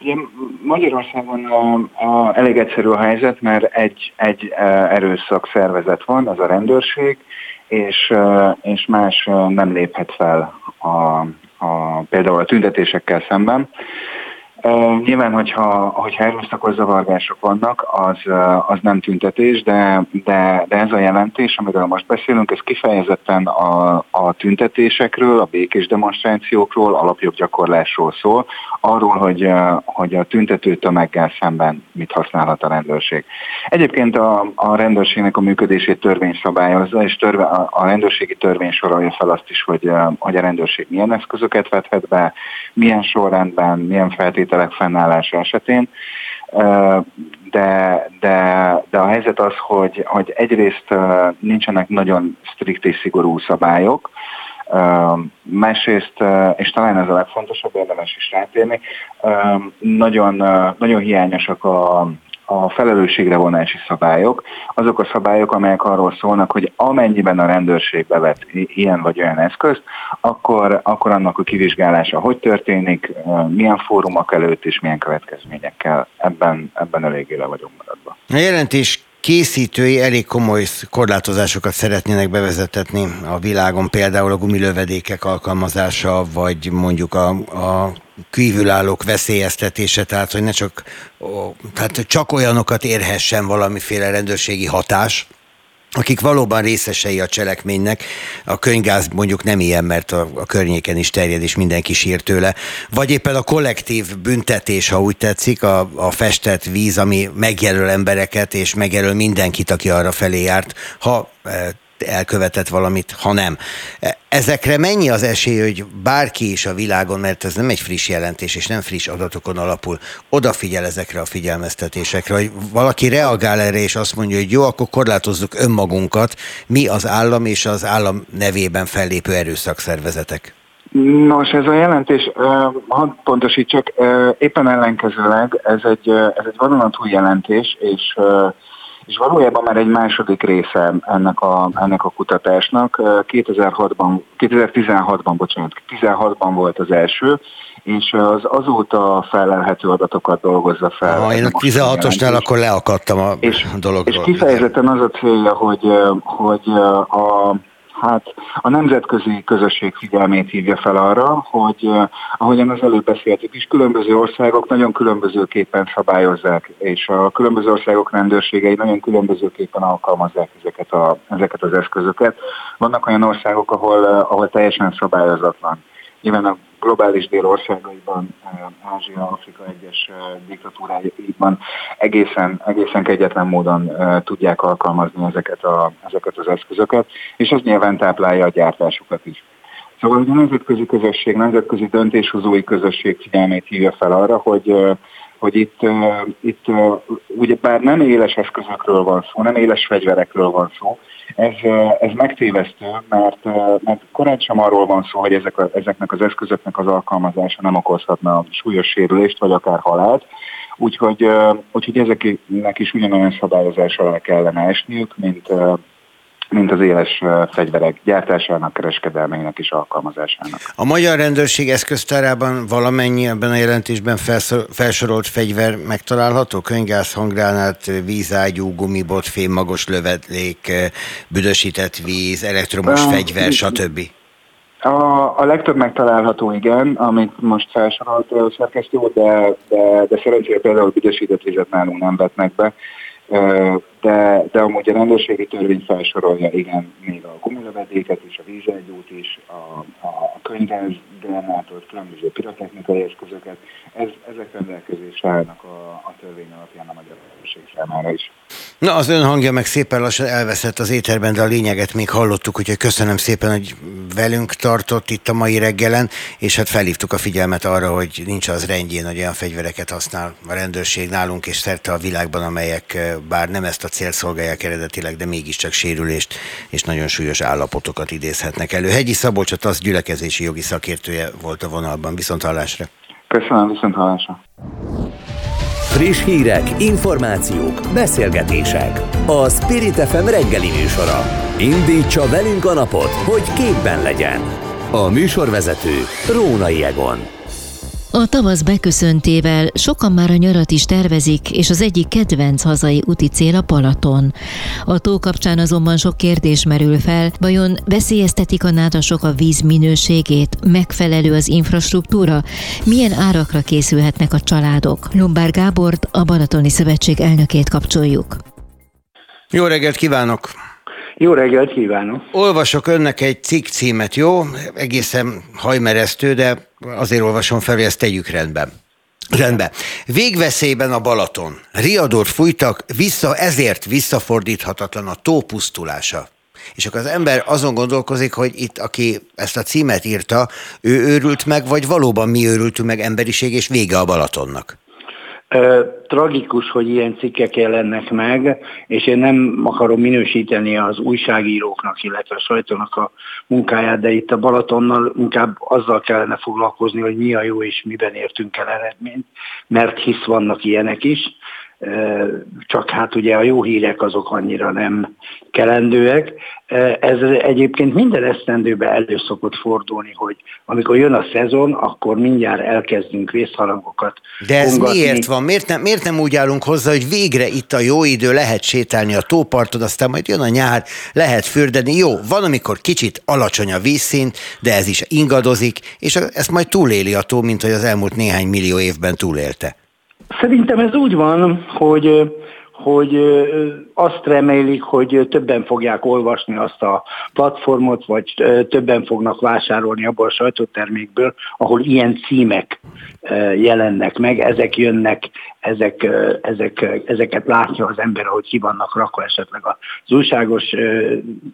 Ugye Magyarországon a, a, elég egyszerű a helyzet, mert egy, egy e, erőszak szervezet van, az a rendőrség, és, e, és más e, nem léphet fel a, a, például a tüntetésekkel szemben. Nyilván, hogyha, hogyha erőszakos zavargások vannak, az, az nem tüntetés, de, de, de ez a jelentés, amiről most beszélünk, ez kifejezetten a, a tüntetésekről, a békés demonstrációkról, alapjoggyakorlásról szól, arról, hogy, hogy a tüntető tömeggel szemben mit használhat a rendőrség. Egyébként a, a rendőrségnek a működését törvény szabályozza, és törve, a, rendőrségi törvény sorolja fel azt is, hogy, hogy a rendőrség milyen eszközöket vethet be, milyen sorrendben, milyen feltételekben, feltételek fennállása esetén. De, de, de a helyzet az, hogy, hogy egyrészt nincsenek nagyon strikt és szigorú szabályok, másrészt, és talán ez a legfontosabb, érdemes is rátérni, nagyon, nagyon hiányosak a, a felelősségre vonási szabályok, azok a szabályok, amelyek arról szólnak, hogy amennyiben a rendőrség bevet ilyen vagy olyan eszközt, akkor, akkor annak a kivizsgálása hogy történik, milyen fórumok előtt és milyen következményekkel. Ebben, ebben eléggé le vagyunk maradva. A jelentés készítői elég komoly korlátozásokat szeretnének bevezetetni a világon, például a gumilövedékek alkalmazása, vagy mondjuk a, a kívülállók veszélyeztetése, tehát hogy ne csak, tehát csak olyanokat érhessen valamiféle rendőrségi hatás, akik valóban részesei a cselekménynek. A könygáz mondjuk nem ilyen, mert a, a környéken is terjed, és mindenki sír tőle. Vagy éppen a kollektív büntetés, ha úgy tetszik, a, a festett víz, ami megjelöl embereket, és megjelöl mindenkit, aki arra felé járt, ha e, elkövetett valamit, ha nem. Ezekre mennyi az esély, hogy bárki is a világon, mert ez nem egy friss jelentés, és nem friss adatokon alapul, odafigyel ezekre a figyelmeztetésekre, hogy valaki reagál erre, és azt mondja, hogy jó, akkor korlátozzuk önmagunkat, mi az állam és az állam nevében fellépő erőszakszervezetek. Nos, ez a jelentés, hadd pontosítsak, éppen ellenkezőleg ez egy, ez egy vadonatúj jelentés, és és valójában már egy második része ennek a, ennek a kutatásnak. 2006-ban, 2016-ban, bocsánat, 2016-ban volt az első, és az azóta felelhető adatokat dolgozza fel. Ha én a 16-osnál akkor leakadtam a és, dologról. És kifejezetten az a célja, hogy, hogy a hát a nemzetközi közösség figyelmét hívja fel arra, hogy ahogyan az előbb beszéltük is, különböző országok nagyon különbözőképpen szabályozzák, és a különböző országok rendőrségei nagyon különbözőképpen alkalmazzák ezeket, a, ezeket az eszközöket. Vannak olyan országok, ahol, ahol teljesen szabályozatlan. Nyilván a globális dél országaiban, eh, Ázsia, Afrika egyes eh, diktatúráiban egészen, egészen kegyetlen módon eh, tudják alkalmazni ezeket, a, ezeket az eszközöket, és ez nyilván táplálja a gyártásukat is. Szóval a nemzetközi közösség, nemzetközi döntéshozói közösség figyelmét hívja fel arra, hogy hogy itt, itt ugye bár nem éles eszközökről van szó, nem éles fegyverekről van szó, ez, ez megtévesztő, mert, mert korán sem arról van szó, hogy ezek a, ezeknek az eszközöknek az alkalmazása nem okozhatna súlyos sérülést, vagy akár halált. Úgyhogy, úgyhogy ezeknek is ugyanolyan szabályozás alá kellene esniük, mint, mint az éles fegyverek gyártásának, kereskedelmének és alkalmazásának. A magyar rendőrség eszköztárában valamennyi ebben a jelentésben felsorolt fegyver megtalálható? Könygáz, hanggránát, vízágyú, gumibot, fémmagos lövedék, büdösített víz, elektromos uh, fegyver, stb. A, a legtöbb megtalálható, igen, amit most felsorolt szerkesztő, de, de, de szerencsére például büdösített vizet nálunk nem vetnek be de, de amúgy a rendőrségi törvény felsorolja, igen, még a gumilövedéket is, a vízegyút is, a, a könyvez, generátort, különböző pirotechnikai eszközöket, ez, ezek rendelkezésre állnak a, a törvény alapján a magyar rendőrség számára is. Na, az ön hangja meg szépen lassan elveszett az éterben, de a lényeget még hallottuk, úgyhogy köszönöm szépen, hogy velünk tartott itt a mai reggelen, és hát felhívtuk a figyelmet arra, hogy nincs az rendjén, hogy olyan fegyvereket használ a rendőrség nálunk és szerte a világban, amelyek eh, bár nem ezt a célt szolgálják eredetileg, de mégiscsak sérülést és nagyon súlyos állapotokat idézhetnek elő. Hegyi Szabolcsot az gyülekezési jogi szakértője volt a vonalban. Viszont hallásra. Köszönöm, viszont hallásra. Friss hírek, információk, beszélgetések. A Spirit FM reggeli műsora. Indítsa velünk a napot, hogy képben legyen. A műsorvezető Rónai Egon. A tavasz beköszöntével sokan már a nyarat is tervezik, és az egyik kedvenc hazai úti cél a Palaton. A tó kapcsán azonban sok kérdés merül fel, vajon veszélyeztetik a nádasok a víz minőségét, megfelelő az infrastruktúra, milyen árakra készülhetnek a családok. Lombár Gábort, a Balatoni Szövetség elnökét kapcsoljuk. Jó reggelt kívánok! Jó reggelt kívánok! Olvasok önnek egy cikk címet, jó? Egészen hajmeresztő, de azért olvasom fel, hogy ezt tegyük rendben. Rendben. Végveszélyben a Balaton. Riadót fújtak, vissza, ezért visszafordíthatatlan a tó pusztulása. És akkor az ember azon gondolkozik, hogy itt, aki ezt a címet írta, ő őrült meg, vagy valóban mi őrültünk meg emberiség, és vége a Balatonnak. Tragikus, hogy ilyen cikkek jelennek meg, és én nem akarom minősíteni az újságíróknak, illetve a sajtónak a munkáját, de itt a Balatonnal inkább azzal kellene foglalkozni, hogy mi a jó és miben értünk el eredményt, mert hisz vannak ilyenek is csak hát ugye a jó hírek azok annyira nem kelendőek. Ez egyébként minden esztendőben elő szokott fordulni, hogy amikor jön a szezon, akkor mindjárt elkezdünk vészharangokat De ez kongatni. miért van? Miért nem, miért nem úgy állunk hozzá, hogy végre itt a jó idő, lehet sétálni a tóparton, aztán majd jön a nyár, lehet fürdeni. Jó, van, amikor kicsit alacsony a vízszint, de ez is ingadozik, és ezt majd túléli a tó, mint hogy az elmúlt néhány millió évben túlélte. Szerintem ez úgy van, hogy hogy azt remélik, hogy többen fogják olvasni azt a platformot, vagy többen fognak vásárolni abból a sajtótermékből, ahol ilyen címek jelennek meg, ezek jönnek, ezek, ezek, ezeket látja az ember, ahogy ki vannak rakva esetleg az újságos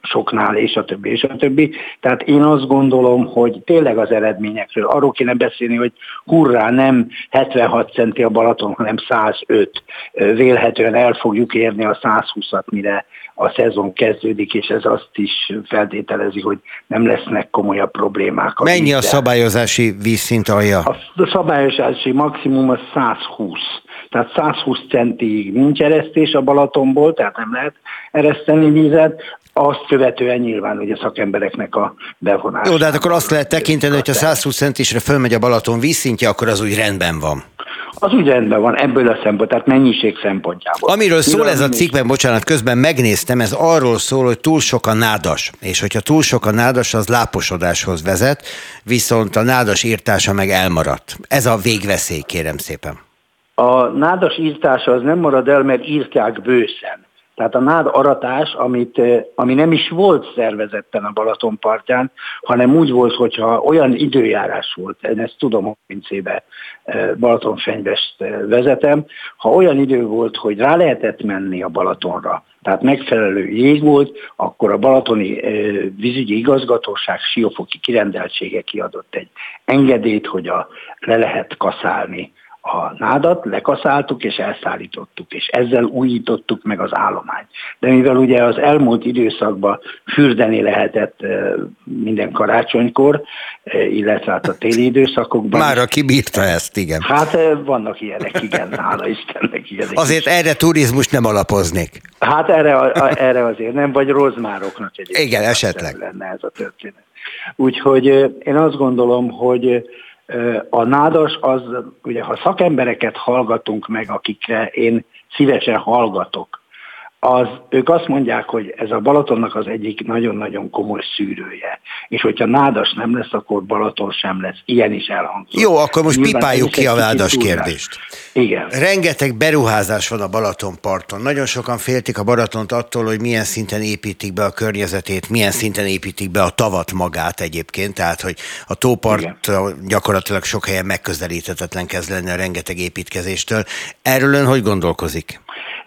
soknál, és a többi, és a többi. Tehát én azt gondolom, hogy tényleg az eredményekről, arról kéne beszélni, hogy hurrá, nem 76 centi a Balaton, hanem 105. Vélhetően el fogjuk érni a 120-at, mire a szezon kezdődik, és ez azt is feltételezi, hogy nem lesznek komolyabb problémák. Mennyi a szabályozási vízszint alja? A szabályozási maximum a 120. Tehát 120 centig nincs eresztés a Balatonból, tehát nem lehet ereszteni vízet, azt követően nyilván ugye szakembereknek a bevonása. Jó, de hát akkor azt lehet tekinteni, hogy ha 120 centisre fölmegy a Balaton vízszintje, akkor az úgy rendben van az úgy rendben van ebből a szempont, tehát mennyiség szempontjából. Amiről szól ez a cikkben, bocsánat, közben megnéztem, ez arról szól, hogy túl sok a nádas, és hogyha túl sok a nádas, az láposodáshoz vezet, viszont a nádas írtása meg elmaradt. Ez a végveszély, kérem szépen. A nádas írtása az nem marad el, mert írtják bőszen. Tehát a nád aratás, amit, ami nem is volt szervezetten a Balaton partján, hanem úgy volt, hogyha olyan időjárás volt, én ezt tudom, hogy pincébe Balatonfenyvest vezetem, ha olyan idő volt, hogy rá lehetett menni a Balatonra, tehát megfelelő jég volt, akkor a balatoni vízügyi igazgatóság siófoki kirendeltsége kiadott egy engedélyt, hogy a, le lehet kaszálni a nádat, lekaszáltuk és elszállítottuk, és ezzel újítottuk meg az állományt. De mivel ugye az elmúlt időszakban fürdeni lehetett minden karácsonykor, illetve hát a téli időszakokban. Már aki bírta ezt, igen. Hát vannak ilyenek, igen, hála Istennek ilyenek. Azért is. erre turizmus nem alapoznék. Hát erre, erre azért nem, vagy rozmároknak egyébként. Igen, esetleg. Lenne ez a történet. Úgyhogy én azt gondolom, hogy a nádas az, ugye ha szakembereket hallgatunk meg, akikre én szívesen hallgatok, az, ők azt mondják, hogy ez a Balatonnak az egyik nagyon-nagyon komoly szűrője. És hogyha nádas nem lesz, akkor Balaton sem lesz. Ilyen is elhangzott. Jó, akkor most Nyilván pipáljuk ki a nádas kérdést. Igen. Rengeteg beruházás van a Balatonparton. Nagyon sokan féltik a Balatont attól, hogy milyen szinten építik be a környezetét, milyen szinten építik be a tavat magát egyébként, tehát hogy a tópart Igen. gyakorlatilag sok helyen megközelíthetetlen kezd lenni a rengeteg építkezéstől. Erről ön hogy gondolkozik?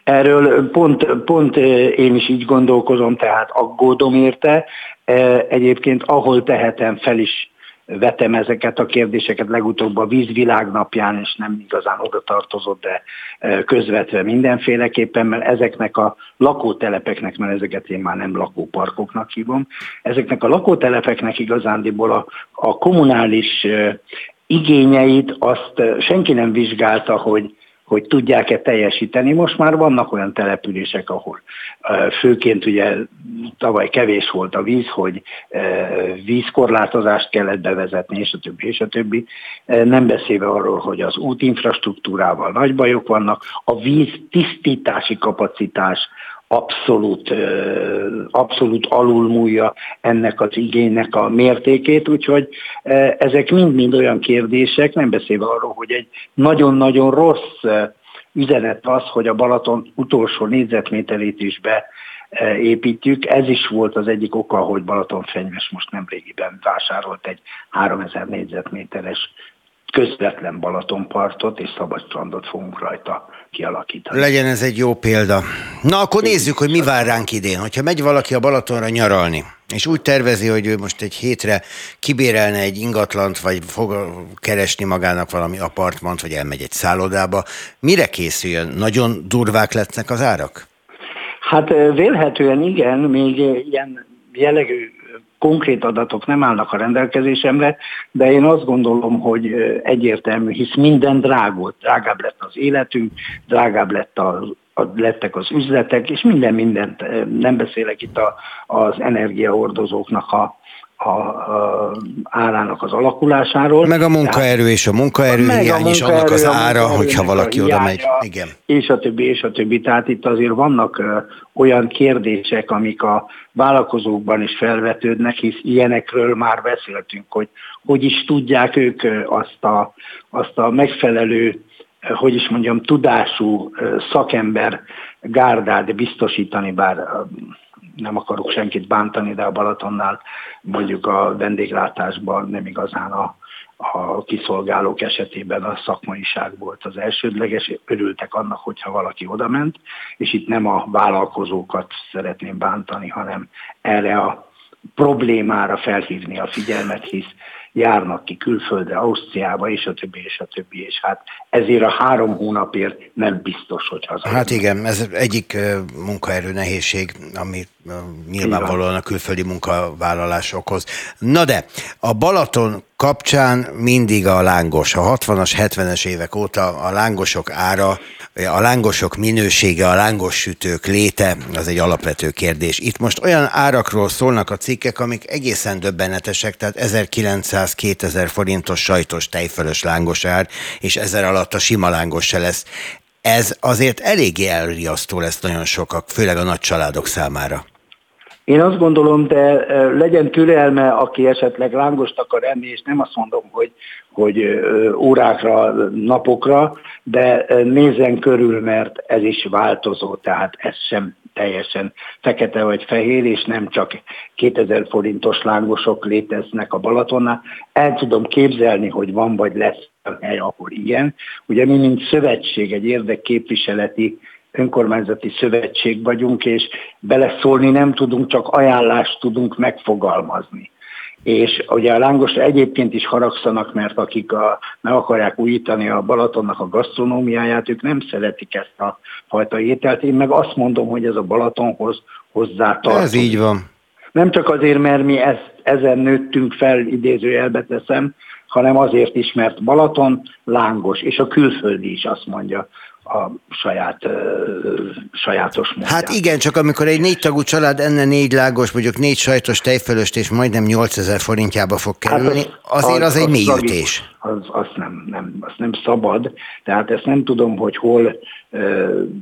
Erről pont, pont én is így gondolkozom, tehát aggódom érte. Egyébként ahol tehetem fel is vetem ezeket a kérdéseket legutóbb a vízvilágnapján, és nem igazán oda tartozott, de közvetve mindenféleképpen, mert ezeknek a lakótelepeknek, mert ezeket én már nem lakóparkoknak hívom, ezeknek a lakótelepeknek igazándiból a, a kommunális igényeit azt senki nem vizsgálta, hogy hogy tudják-e teljesíteni. Most már vannak olyan települések, ahol főként ugye tavaly kevés volt a víz, hogy vízkorlátozást kellett bevezetni, és a többi, és a többi. Nem beszélve arról, hogy az útinfrastruktúrával nagy bajok vannak, a víz tisztítási kapacitás abszolút, abszolút alulmúlja ennek az igénynek a mértékét, úgyhogy ezek mind-mind olyan kérdések, nem beszélve arról, hogy egy nagyon-nagyon rossz üzenet az, hogy a Balaton utolsó négyzetméterét is beépítjük. Ez is volt az egyik oka, hogy Balatonfenyves most nemrégiben vásárolt egy 3000 négyzetméteres közvetlen Balatonpartot és szabad strandot fogunk rajta kialakítani. Legyen ez egy jó példa. Na akkor nézzük, hogy mi vár ránk idén. Hogyha megy valaki a Balatonra nyaralni, és úgy tervezi, hogy ő most egy hétre kibérelne egy ingatlant, vagy fog keresni magának valami apartmant, vagy elmegy egy szállodába, mire készüljön? Nagyon durvák lesznek az árak? Hát vélhetően igen, még ilyen jellegű konkrét adatok nem állnak a rendelkezésemre, de én azt gondolom, hogy egyértelmű, hisz minden drágult. Drágább lett az életünk, drágább lett az lettek az üzletek, és minden mindent, nem beszélek itt a, az energiahordozóknak a, a, a árának az alakulásáról. Meg a munkaerő Tehát, és a munkaerő hiány munkaerő, is annak az ára, hogyha valaki oda megy. Igen. És a többi, és a többi. Tehát itt azért vannak olyan kérdések, amik a vállalkozókban is felvetődnek, hisz ilyenekről már beszéltünk, hogy hogy is tudják ők azt a, azt a megfelelő hogy is mondjam, tudású szakember gárdát biztosítani, bár nem akarok senkit bántani, de a Balatonnál mondjuk a vendéglátásban nem igazán a, a kiszolgálók esetében a szakmaiság volt az elsődleges, örültek annak, hogyha valaki odament, és itt nem a vállalkozókat szeretném bántani, hanem erre a problémára felhívni a figyelmet, hisz járnak ki külföldre, Ausztriába, és a többi, és a többi, és hát ezért a három hónapért nem biztos, hogy haza. Hát igen, ez egyik munkaerő nehézség, ami nyilvánvalóan a külföldi munkavállalás okoz. Na de, a Balaton kapcsán mindig a lángos. A 60-as, 70-es évek óta a lángosok ára, a lángosok minősége, a lángos sütők léte, az egy alapvető kérdés. Itt most olyan árakról szólnak a cikkek, amik egészen döbbenetesek, tehát 1900-2000 forintos sajtos tejfölös lángos ár, és ezer alatt a sima lángos se lesz. Ez azért eléggé elriasztó lesz nagyon sokak, főleg a nagy családok számára. Én azt gondolom, de legyen türelme, aki esetleg lángost akar enni, és nem azt mondom, hogy, hogy órákra, napokra, de nézzen körül, mert ez is változó, tehát ez sem teljesen fekete vagy fehér, és nem csak 2000 forintos lángosok léteznek a Balatonnál. El tudom képzelni, hogy van vagy lesz hely, ahol ilyen. Ugye mi, mint szövetség, egy érdekképviseleti önkormányzati szövetség vagyunk, és beleszólni nem tudunk, csak ajánlást tudunk megfogalmazni. És ugye a lángosra egyébként is haragszanak, mert akik a, meg akarják újítani a Balatonnak a gasztronómiáját, ők nem szeretik ezt a fajta ételt. Én meg azt mondom, hogy ez a Balatonhoz hozzá tartozik. Ez így van. Nem csak azért, mert mi ezt, ezen nőttünk fel, idézőjelbe teszem, hanem azért is, mert Balaton lángos, és a külföldi is azt mondja, a saját sajátos módját. Hát igen, csak amikor egy négy tagú család enne négy lágos, mondjuk négy sajtos tejfölöst, és majdnem 8000 forintjába fog hát kerülni, hát az, azért az, az, az egy mélyütés. Az, az, nem, nem, az nem szabad, tehát ezt nem tudom, hogy hol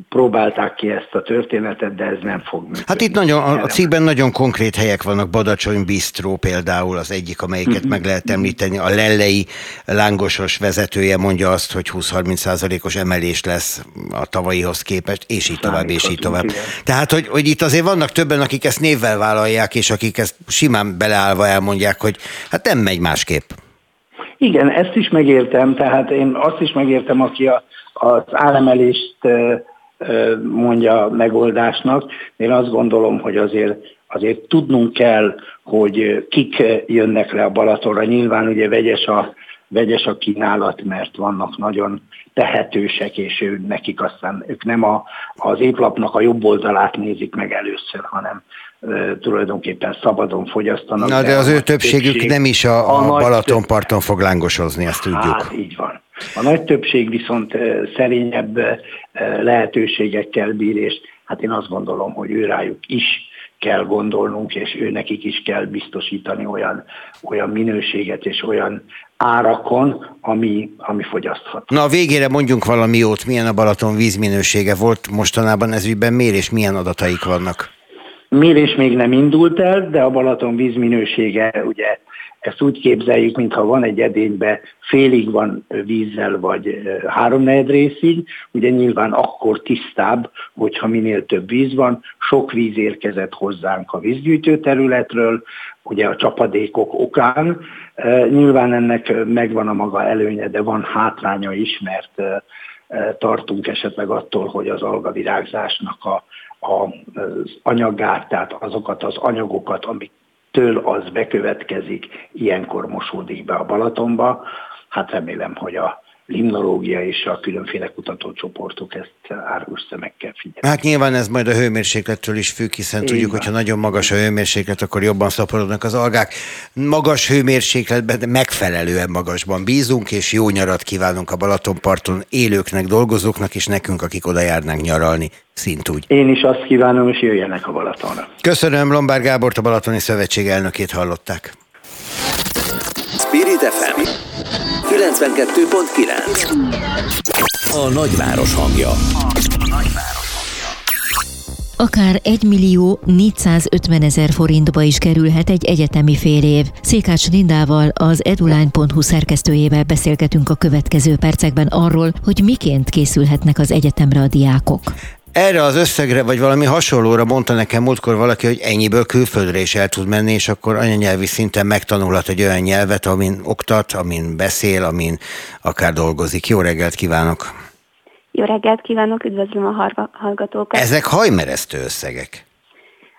próbálták ki ezt a történetet, de ez nem fog működni. Hát itt nagyon, a cikkben nagyon konkrét helyek vannak, Badacsony Bistró például az egyik, amelyiket uh-huh. meg lehet említeni. A Lellei lángosos vezetője mondja azt, hogy 20-30 százalékos emelés lesz a tavalyihoz képest, és így tovább, és így tovább. Igen. Tehát, hogy, hogy itt azért vannak többen, akik ezt névvel vállalják, és akik ezt simán beleállva elmondják, hogy hát nem megy másképp. Igen, ezt is megértem, tehát én azt is megértem, aki a az áremelést mondja megoldásnak. Én azt gondolom, hogy azért, azért tudnunk kell, hogy kik jönnek le a Balatonra. Nyilván ugye vegyes a, vegyes a kínálat, mert vannak nagyon tehetősek, és ő, nekik aztán ők nem a, az étlapnak a jobb oldalát nézik meg először, hanem tulajdonképpen szabadon fogyasztanak. Na de, de az ő többségük többség, nem is a, a, a Balatonparton fog lángosozni, ezt tudjuk. Hát így van. A nagy többség viszont szerényebb lehetőségekkel bír, és hát én azt gondolom, hogy ő rájuk is kell gondolnunk, és ő nekik is kell biztosítani olyan, olyan minőséget és olyan árakon, ami, ami fogyasztható. Na a végére mondjunk valami jót, milyen a Balaton vízminősége volt mostanában ezügyben mérés, milyen adataik vannak? Mérés még nem indult el, de a Balaton vízminősége ugye ezt úgy képzeljük, mintha van egy edénybe félig van vízzel, vagy háromnegyed részig, ugye nyilván akkor tisztább, hogyha minél több víz van, sok víz érkezett hozzánk a vízgyűjtő területről, ugye a csapadékok okán. Nyilván ennek megvan a maga előnye, de van hátránya is, mert tartunk esetleg attól, hogy az algavirágzásnak a, az anyagát, tehát azokat az anyagokat, amik től az bekövetkezik, ilyenkor mosódik be a Balatonba. Hát remélem, hogy a limnológia és a különféle kutatócsoportok ezt árgus szemekkel figyelnek. Hát nyilván ez majd a hőmérséklettől is függ, hiszen Így tudjuk, van. hogyha nagyon magas a hőmérséklet, akkor jobban szaporodnak az algák. Magas hőmérsékletben, de megfelelően magasban bízunk, és jó nyarat kívánunk a Balatonparton élőknek, dolgozóknak, és nekünk, akik oda járnánk nyaralni. Szintúgy. Én is azt kívánom, és jöjjenek a Balatonra. Köszönöm, Lombár Gábor, a Balatoni Szövetség elnökét hallották. Spirit FM 92.9 A nagyváros hangja. Akár 1 millió 450 ezer forintba is kerülhet egy egyetemi fél év. Székács Lindával, az eduline.hu szerkesztőjével beszélgetünk a következő percekben arról, hogy miként készülhetnek az egyetemre a diákok. Erre az összegre, vagy valami hasonlóra mondta nekem múltkor valaki, hogy ennyiből külföldre is el tud menni, és akkor anyanyelvi szinten megtanulhat egy olyan nyelvet, amin oktat, amin beszél, amin akár dolgozik. Jó reggelt kívánok! Jó reggelt kívánok, üdvözlöm a hallgatókat! Ezek hajmeresztő összegek.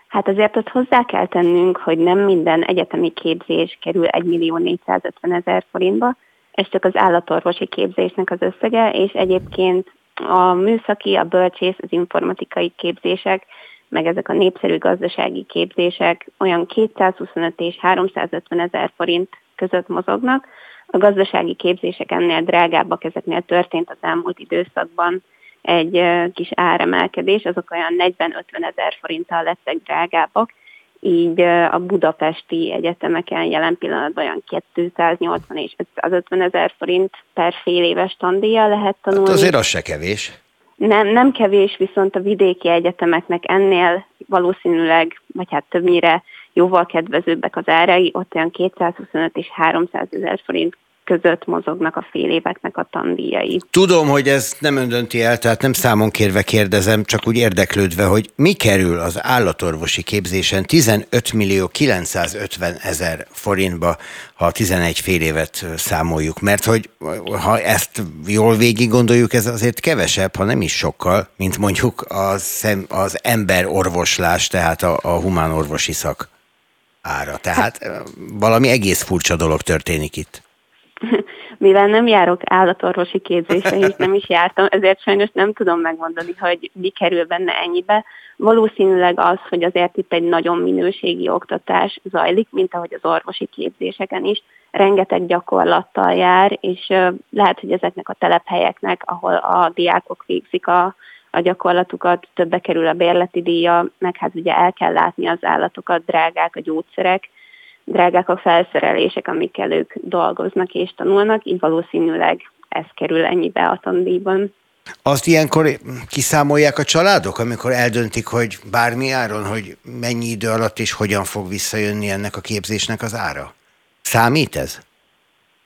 Hát azért azt hozzá kell tennünk, hogy nem minden egyetemi képzés kerül 1 millió 450 ezer forintba, ez csak az állatorvosi képzésnek az összege, és egyébként a műszaki, a bölcsész, az informatikai képzések, meg ezek a népszerű gazdasági képzések olyan 225 és 350 ezer forint között mozognak. A gazdasági képzések ennél drágábbak, ezeknél történt az elmúlt időszakban egy kis áremelkedés, azok olyan 40-50 ezer forinttal lettek drágábbak, így a budapesti egyetemeken jelen pillanatban olyan 280 és 550 ezer forint per fél éves tandíja lehet tanulni. Hát azért az se kevés. Nem, nem kevés, viszont a vidéki egyetemeknek ennél valószínűleg, vagy hát többnyire jóval kedvezőbbek az árai, ott olyan 225 és 300 ezer forint között mozognak a fél éveknek a tandíjai. Tudom, hogy ez nem öndönti el, tehát nem számon kérve kérdezem, csak úgy érdeklődve, hogy mi kerül az állatorvosi képzésen 15 millió 950 ezer forintba, ha 11 fél évet számoljuk, mert hogy ha ezt jól végig gondoljuk, ez azért kevesebb, ha nem is sokkal, mint mondjuk az, az emberorvoslás, tehát a, a humán orvosi szak ára. Tehát valami egész furcsa dolog történik itt. Mivel nem járok állatorvosi képzésre, és nem is jártam, ezért sajnos nem tudom megmondani, hogy mi kerül benne ennyibe. Valószínűleg az, hogy azért itt egy nagyon minőségi oktatás zajlik, mint ahogy az orvosi képzéseken is, rengeteg gyakorlattal jár, és lehet, hogy ezeknek a telephelyeknek, ahol a diákok végzik a, a gyakorlatukat, többe kerül a bérleti díja, meg hát ugye el kell látni az állatokat, drágák a gyógyszerek, drágák a felszerelések, amikkel ők dolgoznak és tanulnak, így valószínűleg ez kerül ennyibe a tandíjban. Azt ilyenkor kiszámolják a családok, amikor eldöntik, hogy bármi áron, hogy mennyi idő alatt és hogyan fog visszajönni ennek a képzésnek az ára? Számít ez?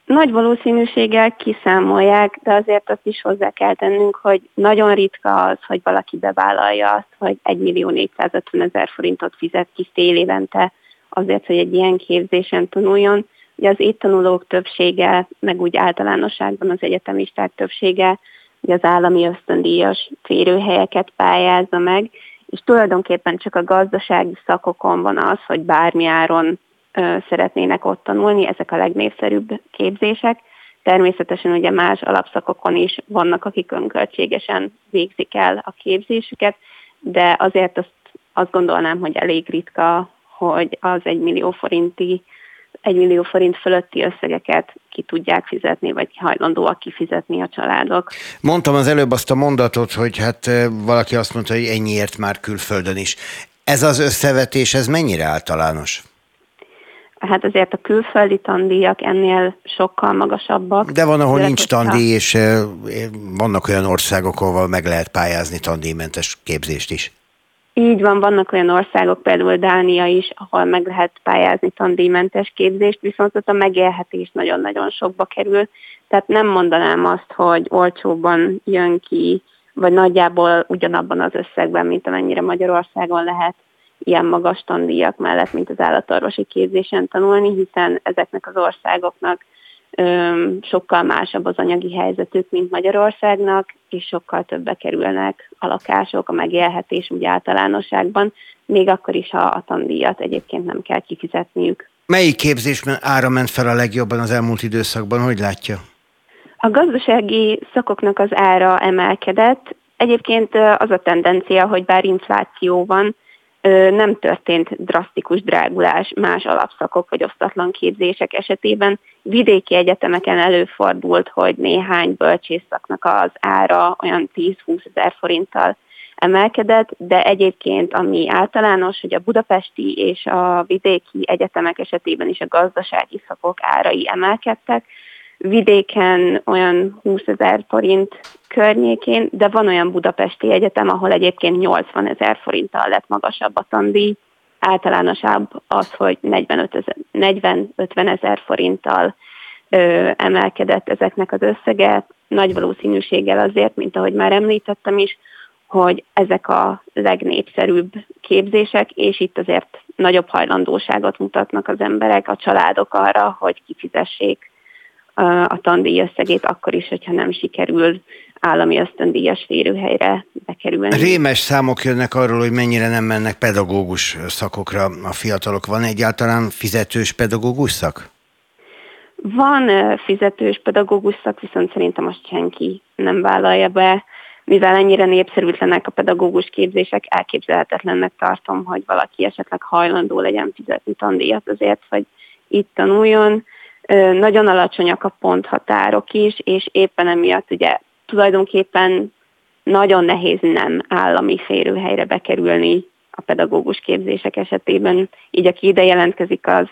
Nagy valószínűséggel kiszámolják, de azért azt is hozzá kell tennünk, hogy nagyon ritka az, hogy valaki bevállalja azt, hogy 1 millió 450 ezer forintot fizet ki fél évente azért, hogy egy ilyen képzésen tanuljon. Ugye az itt tanulók többsége, meg úgy általánosságban az egyetemisták többsége ugye az állami ösztöndíjas férőhelyeket pályázza meg, és tulajdonképpen csak a gazdasági szakokon van az, hogy bármi áron ö, szeretnének ott tanulni, ezek a legnépszerűbb képzések. Természetesen ugye más alapszakokon is vannak, akik önköltségesen végzik el a képzésüket, de azért azt, azt gondolnám, hogy elég ritka hogy az egy millió forinti 1 millió forint fölötti összegeket ki tudják fizetni, vagy hajlandóak kifizetni a családok. Mondtam az előbb azt a mondatot, hogy hát valaki azt mondta, hogy ennyiért már külföldön is. Ez az összevetés, ez mennyire általános? Hát azért a külföldi tandíjak ennél sokkal magasabbak. De van, ahol nincs tandíj, és vannak olyan országok, ahol meg lehet pályázni tandíjmentes képzést is. Így van, vannak olyan országok, például Dánia is, ahol meg lehet pályázni tandíjmentes képzést, viszont ott a megélhetés nagyon-nagyon sokba kerül. Tehát nem mondanám azt, hogy olcsóban jön ki, vagy nagyjából ugyanabban az összegben, mint amennyire Magyarországon lehet ilyen magas tandíjak mellett, mint az állatorvosi képzésen tanulni, hiszen ezeknek az országoknak sokkal másabb az anyagi helyzetük, mint Magyarországnak, és sokkal többe kerülnek a lakások, a megélhetés úgy általánosságban, még akkor is, ha a tandíjat egyébként nem kell kifizetniük. Melyik képzésben ára ment fel a legjobban az elmúlt időszakban, hogy látja? A gazdasági szakoknak az ára emelkedett. Egyébként az a tendencia, hogy bár infláció van, nem történt drasztikus drágulás más alapszakok vagy osztatlan képzések esetében. Vidéki egyetemeken előfordult, hogy néhány bölcsészszaknak az ára olyan 10-20 ezer forinttal emelkedett, de egyébként ami általános, hogy a budapesti és a vidéki egyetemek esetében is a gazdasági szakok árai emelkedtek, vidéken olyan 20 ezer forint környékén, de van olyan budapesti egyetem, ahol egyébként 80 ezer forinttal lett magasabb a tandíj. Általánosabb az, hogy 40-50 ezer forinttal ö, emelkedett ezeknek az összege. Nagy valószínűséggel azért, mint ahogy már említettem is, hogy ezek a legnépszerűbb képzések, és itt azért nagyobb hajlandóságot mutatnak az emberek, a családok arra, hogy kifizessék a tandíj összegét, akkor is, hogyha nem sikerül állami ösztöndíjas férőhelyre bekerülni. Rémes számok jönnek arról, hogy mennyire nem mennek pedagógus szakokra a fiatalok. Van egyáltalán fizetős pedagógus szak? Van fizetős pedagógus szak, viszont szerintem azt senki nem vállalja be. Mivel ennyire népszerűtlenek a pedagógus képzések, elképzelhetetlennek tartom, hogy valaki esetleg hajlandó legyen fizetni tandíjat azért, hogy itt tanuljon nagyon alacsonyak a ponthatárok is, és éppen emiatt ugye tulajdonképpen nagyon nehéz nem állami férőhelyre bekerülni a pedagógus képzések esetében. Így aki ide jelentkezik, az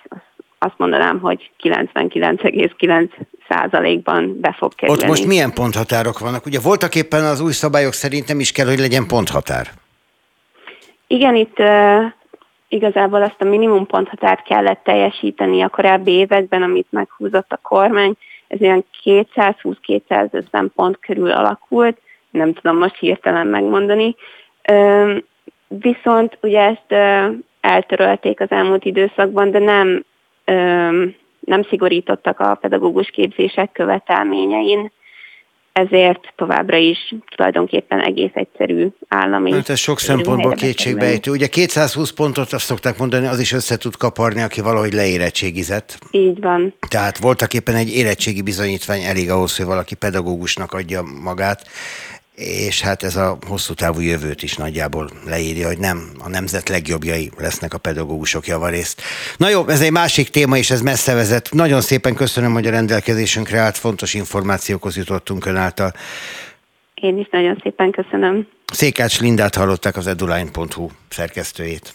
azt mondanám, hogy 99,9 százalékban be fog kerülni. Ott most milyen ponthatárok vannak? Ugye voltak éppen az új szabályok szerint nem is kell, hogy legyen ponthatár. Igen, itt igazából azt a minimum ponthatárt kellett teljesíteni a korábbi években, amit meghúzott a kormány. Ez olyan 220-250 pont körül alakult, nem tudom most hirtelen megmondani. Viszont ugye ezt eltörölték az elmúlt időszakban, de nem, nem szigorítottak a pedagógus képzések követelményein ezért továbbra is tulajdonképpen egész egyszerű állami. Hát ez sok szempontból kétségbejtő. Ugye 220 pontot azt szokták mondani, az is össze tud kaparni, aki valahogy leérettségizett. Így van. Tehát voltak éppen egy érettségi bizonyítvány elég ahhoz, hogy valaki pedagógusnak adja magát és hát ez a hosszú távú jövőt is nagyjából leírja, hogy nem a nemzet legjobbjai lesznek a pedagógusok javarészt. Na jó, ez egy másik téma, és ez messze vezet. Nagyon szépen köszönöm, hogy a rendelkezésünkre állt, fontos információkhoz jutottunk ön által. Én is nagyon szépen köszönöm. Székács Lindát hallották az eduline.hu szerkesztőjét.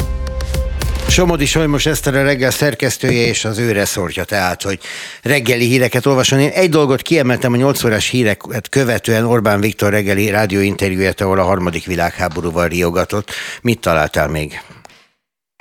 Somodi Solymos Eszter a reggel szerkesztője és az őre szortja tehát, hogy reggeli híreket olvason. Én egy dolgot kiemeltem a 8 órás híreket követően Orbán Viktor reggeli rádióinterjúját, ahol a harmadik világháborúval riogatott. Mit találtál még?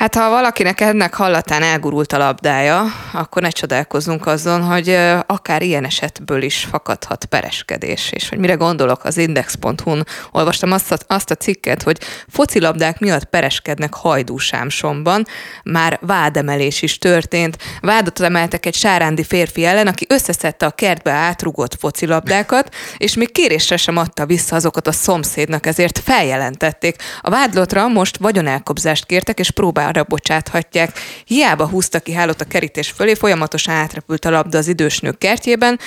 Hát ha valakinek ennek hallatán elgurult a labdája, akkor ne csodálkozzunk azon, hogy akár ilyen esetből is fakadhat pereskedés. És hogy mire gondolok, az index.hu-n olvastam azt a, azt a cikket, hogy focilabdák miatt pereskednek hajdúsámsomban. Már vádemelés is történt. Vádat emeltek egy sárándi férfi ellen, aki összeszedte a kertbe átrugott focilabdákat, és még kérésre sem adta vissza azokat a szomszédnak, ezért feljelentették. A vádlotra most vagyonelkobzást kértek, és próbál arra bocsáthatják. Hiába húzta ki hálót a kerítés fölé, folyamatosan átrepült a labda az idősnők kertjében,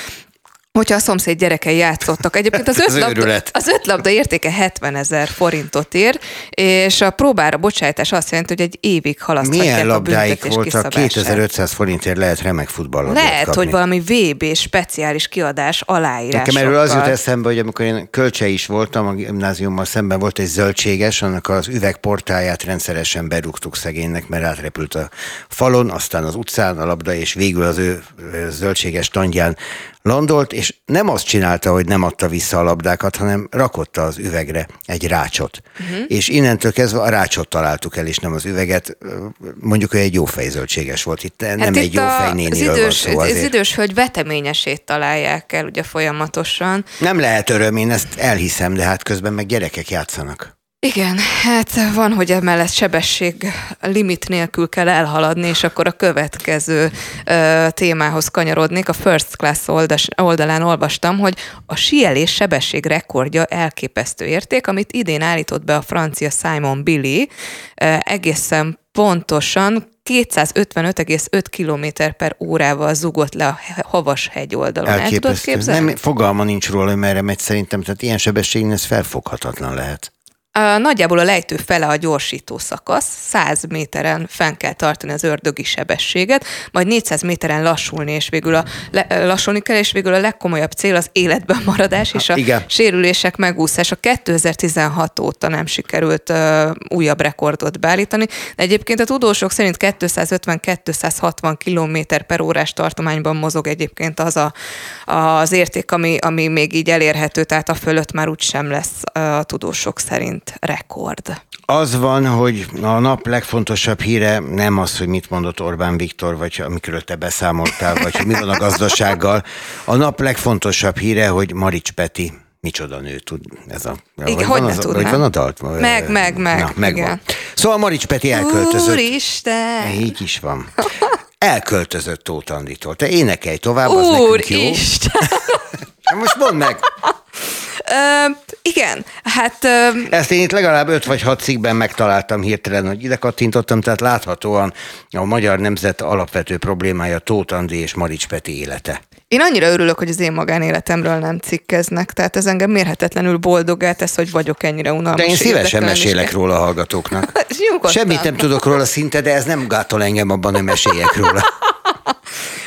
hogyha a szomszéd gyerekei játszottak. Egyébként az öt, labda, az öt labda értéke 70 ezer forintot ér, és a próbára bocsájtás azt jelenti, hogy egy évig halaszthatják Milyen a labdáik voltak? 2500 forintért lehet remek futballlabdát Lehet, kapni. hogy valami VB speciális kiadás aláírás. Nekem erről az jut eszembe, hogy amikor én kölcse is voltam, a gimnáziummal szemben volt egy zöldséges, annak az üvegportáját rendszeresen berúgtuk szegénynek, mert átrepült a falon, aztán az utcán a labda, és végül az ő zöldséges tandján landolt, és nem azt csinálta, hogy nem adta vissza a labdákat, hanem rakotta az üvegre egy rácsot. Uh-huh. És innentől kezdve a rácsot találtuk el, és nem az üveget. Mondjuk, hogy egy jó fejzöldséges volt itt, nem hát egy jó fejnéniről az idős, van szó azért. Az idős hölgy veteményesét találják el ugye folyamatosan. Nem lehet öröm, én ezt elhiszem, de hát közben meg gyerekek játszanak. Igen, hát van, hogy emellett sebesség limit nélkül kell elhaladni, és akkor a következő ö, témához kanyarodnék. A First Class oldas, oldalán olvastam, hogy a sielés sebesség rekordja elképesztő érték, amit idén állított be a francia Simon Billy, ö, egészen pontosan 255,5 km per órával zugott le a Havas hegy oldalon. El tudod képzelni? Nem, fogalma nincs róla, hogy merre megy szerintem, tehát ilyen sebességnél ez felfoghatatlan lehet. Nagyjából a lejtő fele a gyorsító szakasz, 100 méteren fenn kell tartani az ördögi sebességet, majd 400 méteren lassulni, és végül a, le, lassulni kell, és végül a legkomolyabb cél az életben maradás és a Igen. sérülések megúszása. 2016 óta nem sikerült uh, újabb rekordot beállítani, de egyébként a tudósok szerint 250-260 km per órás tartományban mozog egyébként az a, az érték, ami, ami még így elérhető, tehát a fölött már úgysem lesz a tudósok szerint mint rekord. Az van, hogy a nap legfontosabb híre nem az, hogy mit mondott Orbán Viktor, vagy amikről te beszámoltál, vagy hogy mi van a gazdasággal. A nap legfontosabb híre, hogy Marics Peti micsoda nő tud ez a... Igen, hogy van, az, hogy van a dalt? Meg, meg, meg. Na, meg igen. Szóval Marics Peti elköltözött. Úristen! Így is van. Elköltözött Tóth Anditól. Te énekelj tovább, az nekünk jó. Úristen! Most mondd meg! Igen, hát... Uh, Ezt én itt legalább öt vagy hat cikkben megtaláltam hirtelen, hogy ide kattintottam, tehát láthatóan a magyar nemzet alapvető problémája Tóth Andi és Marics Peti élete. Én annyira örülök, hogy az én magánéletemről nem cikkeznek, tehát ez engem mérhetetlenül boldogát tesz, hogy vagyok ennyire unalmas. De én szívesen mesélek róla a hallgatóknak. Semmit nem tudok róla szinte, de ez nem gátol engem abban, hogy meséljek róla.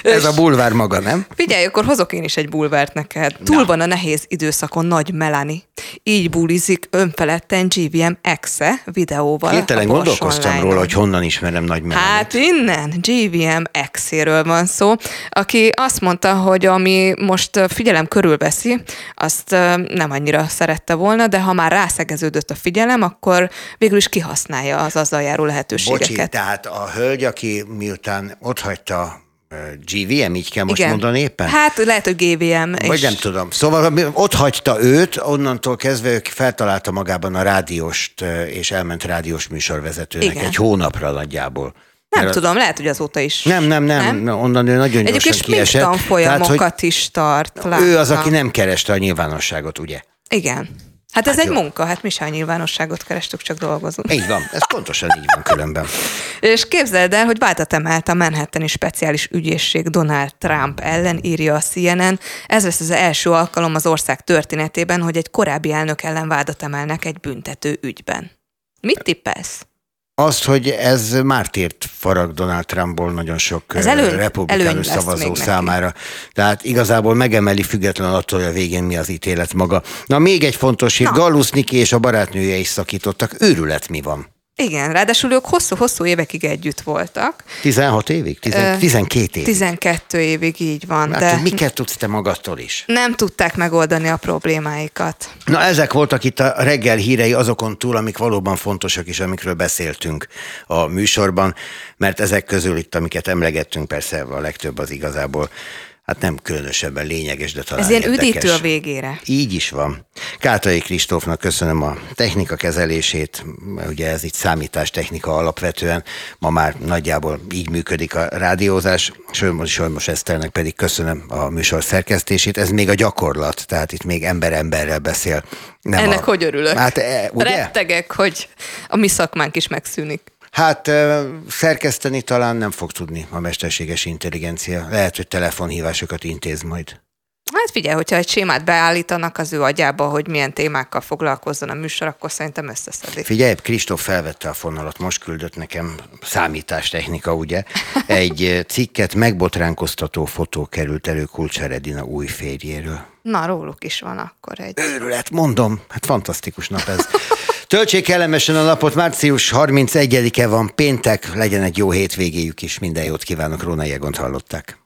Ez a bulvár maga, nem? Figyelj, akkor hozok én is egy bulvárt neked. Túl van a nehéz időszakon nagy Melani. Így bulizik önfeledten GVM exe videóval. Hirtelen gondolkoztam róla, hogy honnan ismerem nagy Melani. Hát innen, GVM exéről van szó, aki azt mondta, hogy ami most figyelem körülveszi, azt nem annyira szerette volna, de ha már rászegeződött a figyelem, akkor végül is kihasználja az azzal járó lehetőségeket. Bocsi, tehát a hölgy, aki miután otthagyta GVM, így kell most Igen. mondani éppen? Hát lehet, hogy GVM. Vagy és... nem tudom. Szóval ott hagyta őt, onnantól kezdve ő feltalálta magában a rádióst, és elment rádiós műsorvezetőnek Igen. egy hónapra nagyjából. Nem Mert tudom, lehet, hogy azóta is. Nem, nem, nem, nem? onnan ő nagyon Egyébként gyorsan kiesett. Egyébként folyamokat is tart. Látta. Ő az, aki nem kereste a nyilvánosságot, ugye? Igen. Hát ez hát egy jó. munka, hát mi sem nyilvánosságot kerestük, csak dolgozunk. Így van, ez pontosan így van különben. És képzeld el, hogy váltat emelt a Manhattani speciális ügyészség Donald Trump ellen, írja a CNN. Ez lesz az első alkalom az ország történetében, hogy egy korábbi elnök ellen vádat emelnek egy büntető ügyben. Mit tippelsz? Azt, hogy ez mártírt farag Donald Trumpból nagyon sok ez előny, republikánus szavazó számára. Neki. Tehát igazából megemeli független attól, hogy a végén mi az ítélet maga. Na még egy fontos hír, Gallus Niki és a barátnője is szakítottak. Őrület mi van? Igen, ráadásul ők hosszú-hosszú évekig együtt voltak. 16 évig? Tizen, 12 évig? 12 évig, így van. Hát, de miket tudsz te magadtól is? Nem tudták megoldani a problémáikat. Na ezek voltak itt a reggel hírei azokon túl, amik valóban fontosak is, amikről beszéltünk a műsorban, mert ezek közül itt, amiket emlegettünk, persze a legtöbb az igazából hát nem különösebben lényeges, de talán Ez ilyen érdekes. üdítő a végére. Így is van. Kátai Kristófnak köszönöm a technika kezelését, ugye ez itt számítástechnika alapvetően, ma már nagyjából így működik a rádiózás, Sölmos Sölmos Eszternek pedig köszönöm a műsor szerkesztését, ez még a gyakorlat, tehát itt még ember emberrel beszél. Nem Ennek a... hogy örülök? Hát, e, ugye? Rettegek, hogy a mi szakmánk is megszűnik. Hát szerkeszteni talán nem fog tudni a mesterséges intelligencia. Lehet, hogy telefonhívásokat intéz majd. Hát figyelj, hogyha egy sémát beállítanak az ő agyába, hogy milyen témákkal foglalkozzon a műsor, akkor szerintem összeszedik. Figyelj, Kristóf felvette a fonalat, most küldött nekem számítástechnika, ugye? Egy cikket megbotránkoztató fotó került elő Kulcsáredina új férjéről. Na, róluk is van akkor egy. Őrület, mondom, hát fantasztikus nap ez. Töltsék kellemesen a napot, március 31-e van, péntek, legyen egy jó hétvégéjük is, minden jót kívánok, Róna Jegont hallották.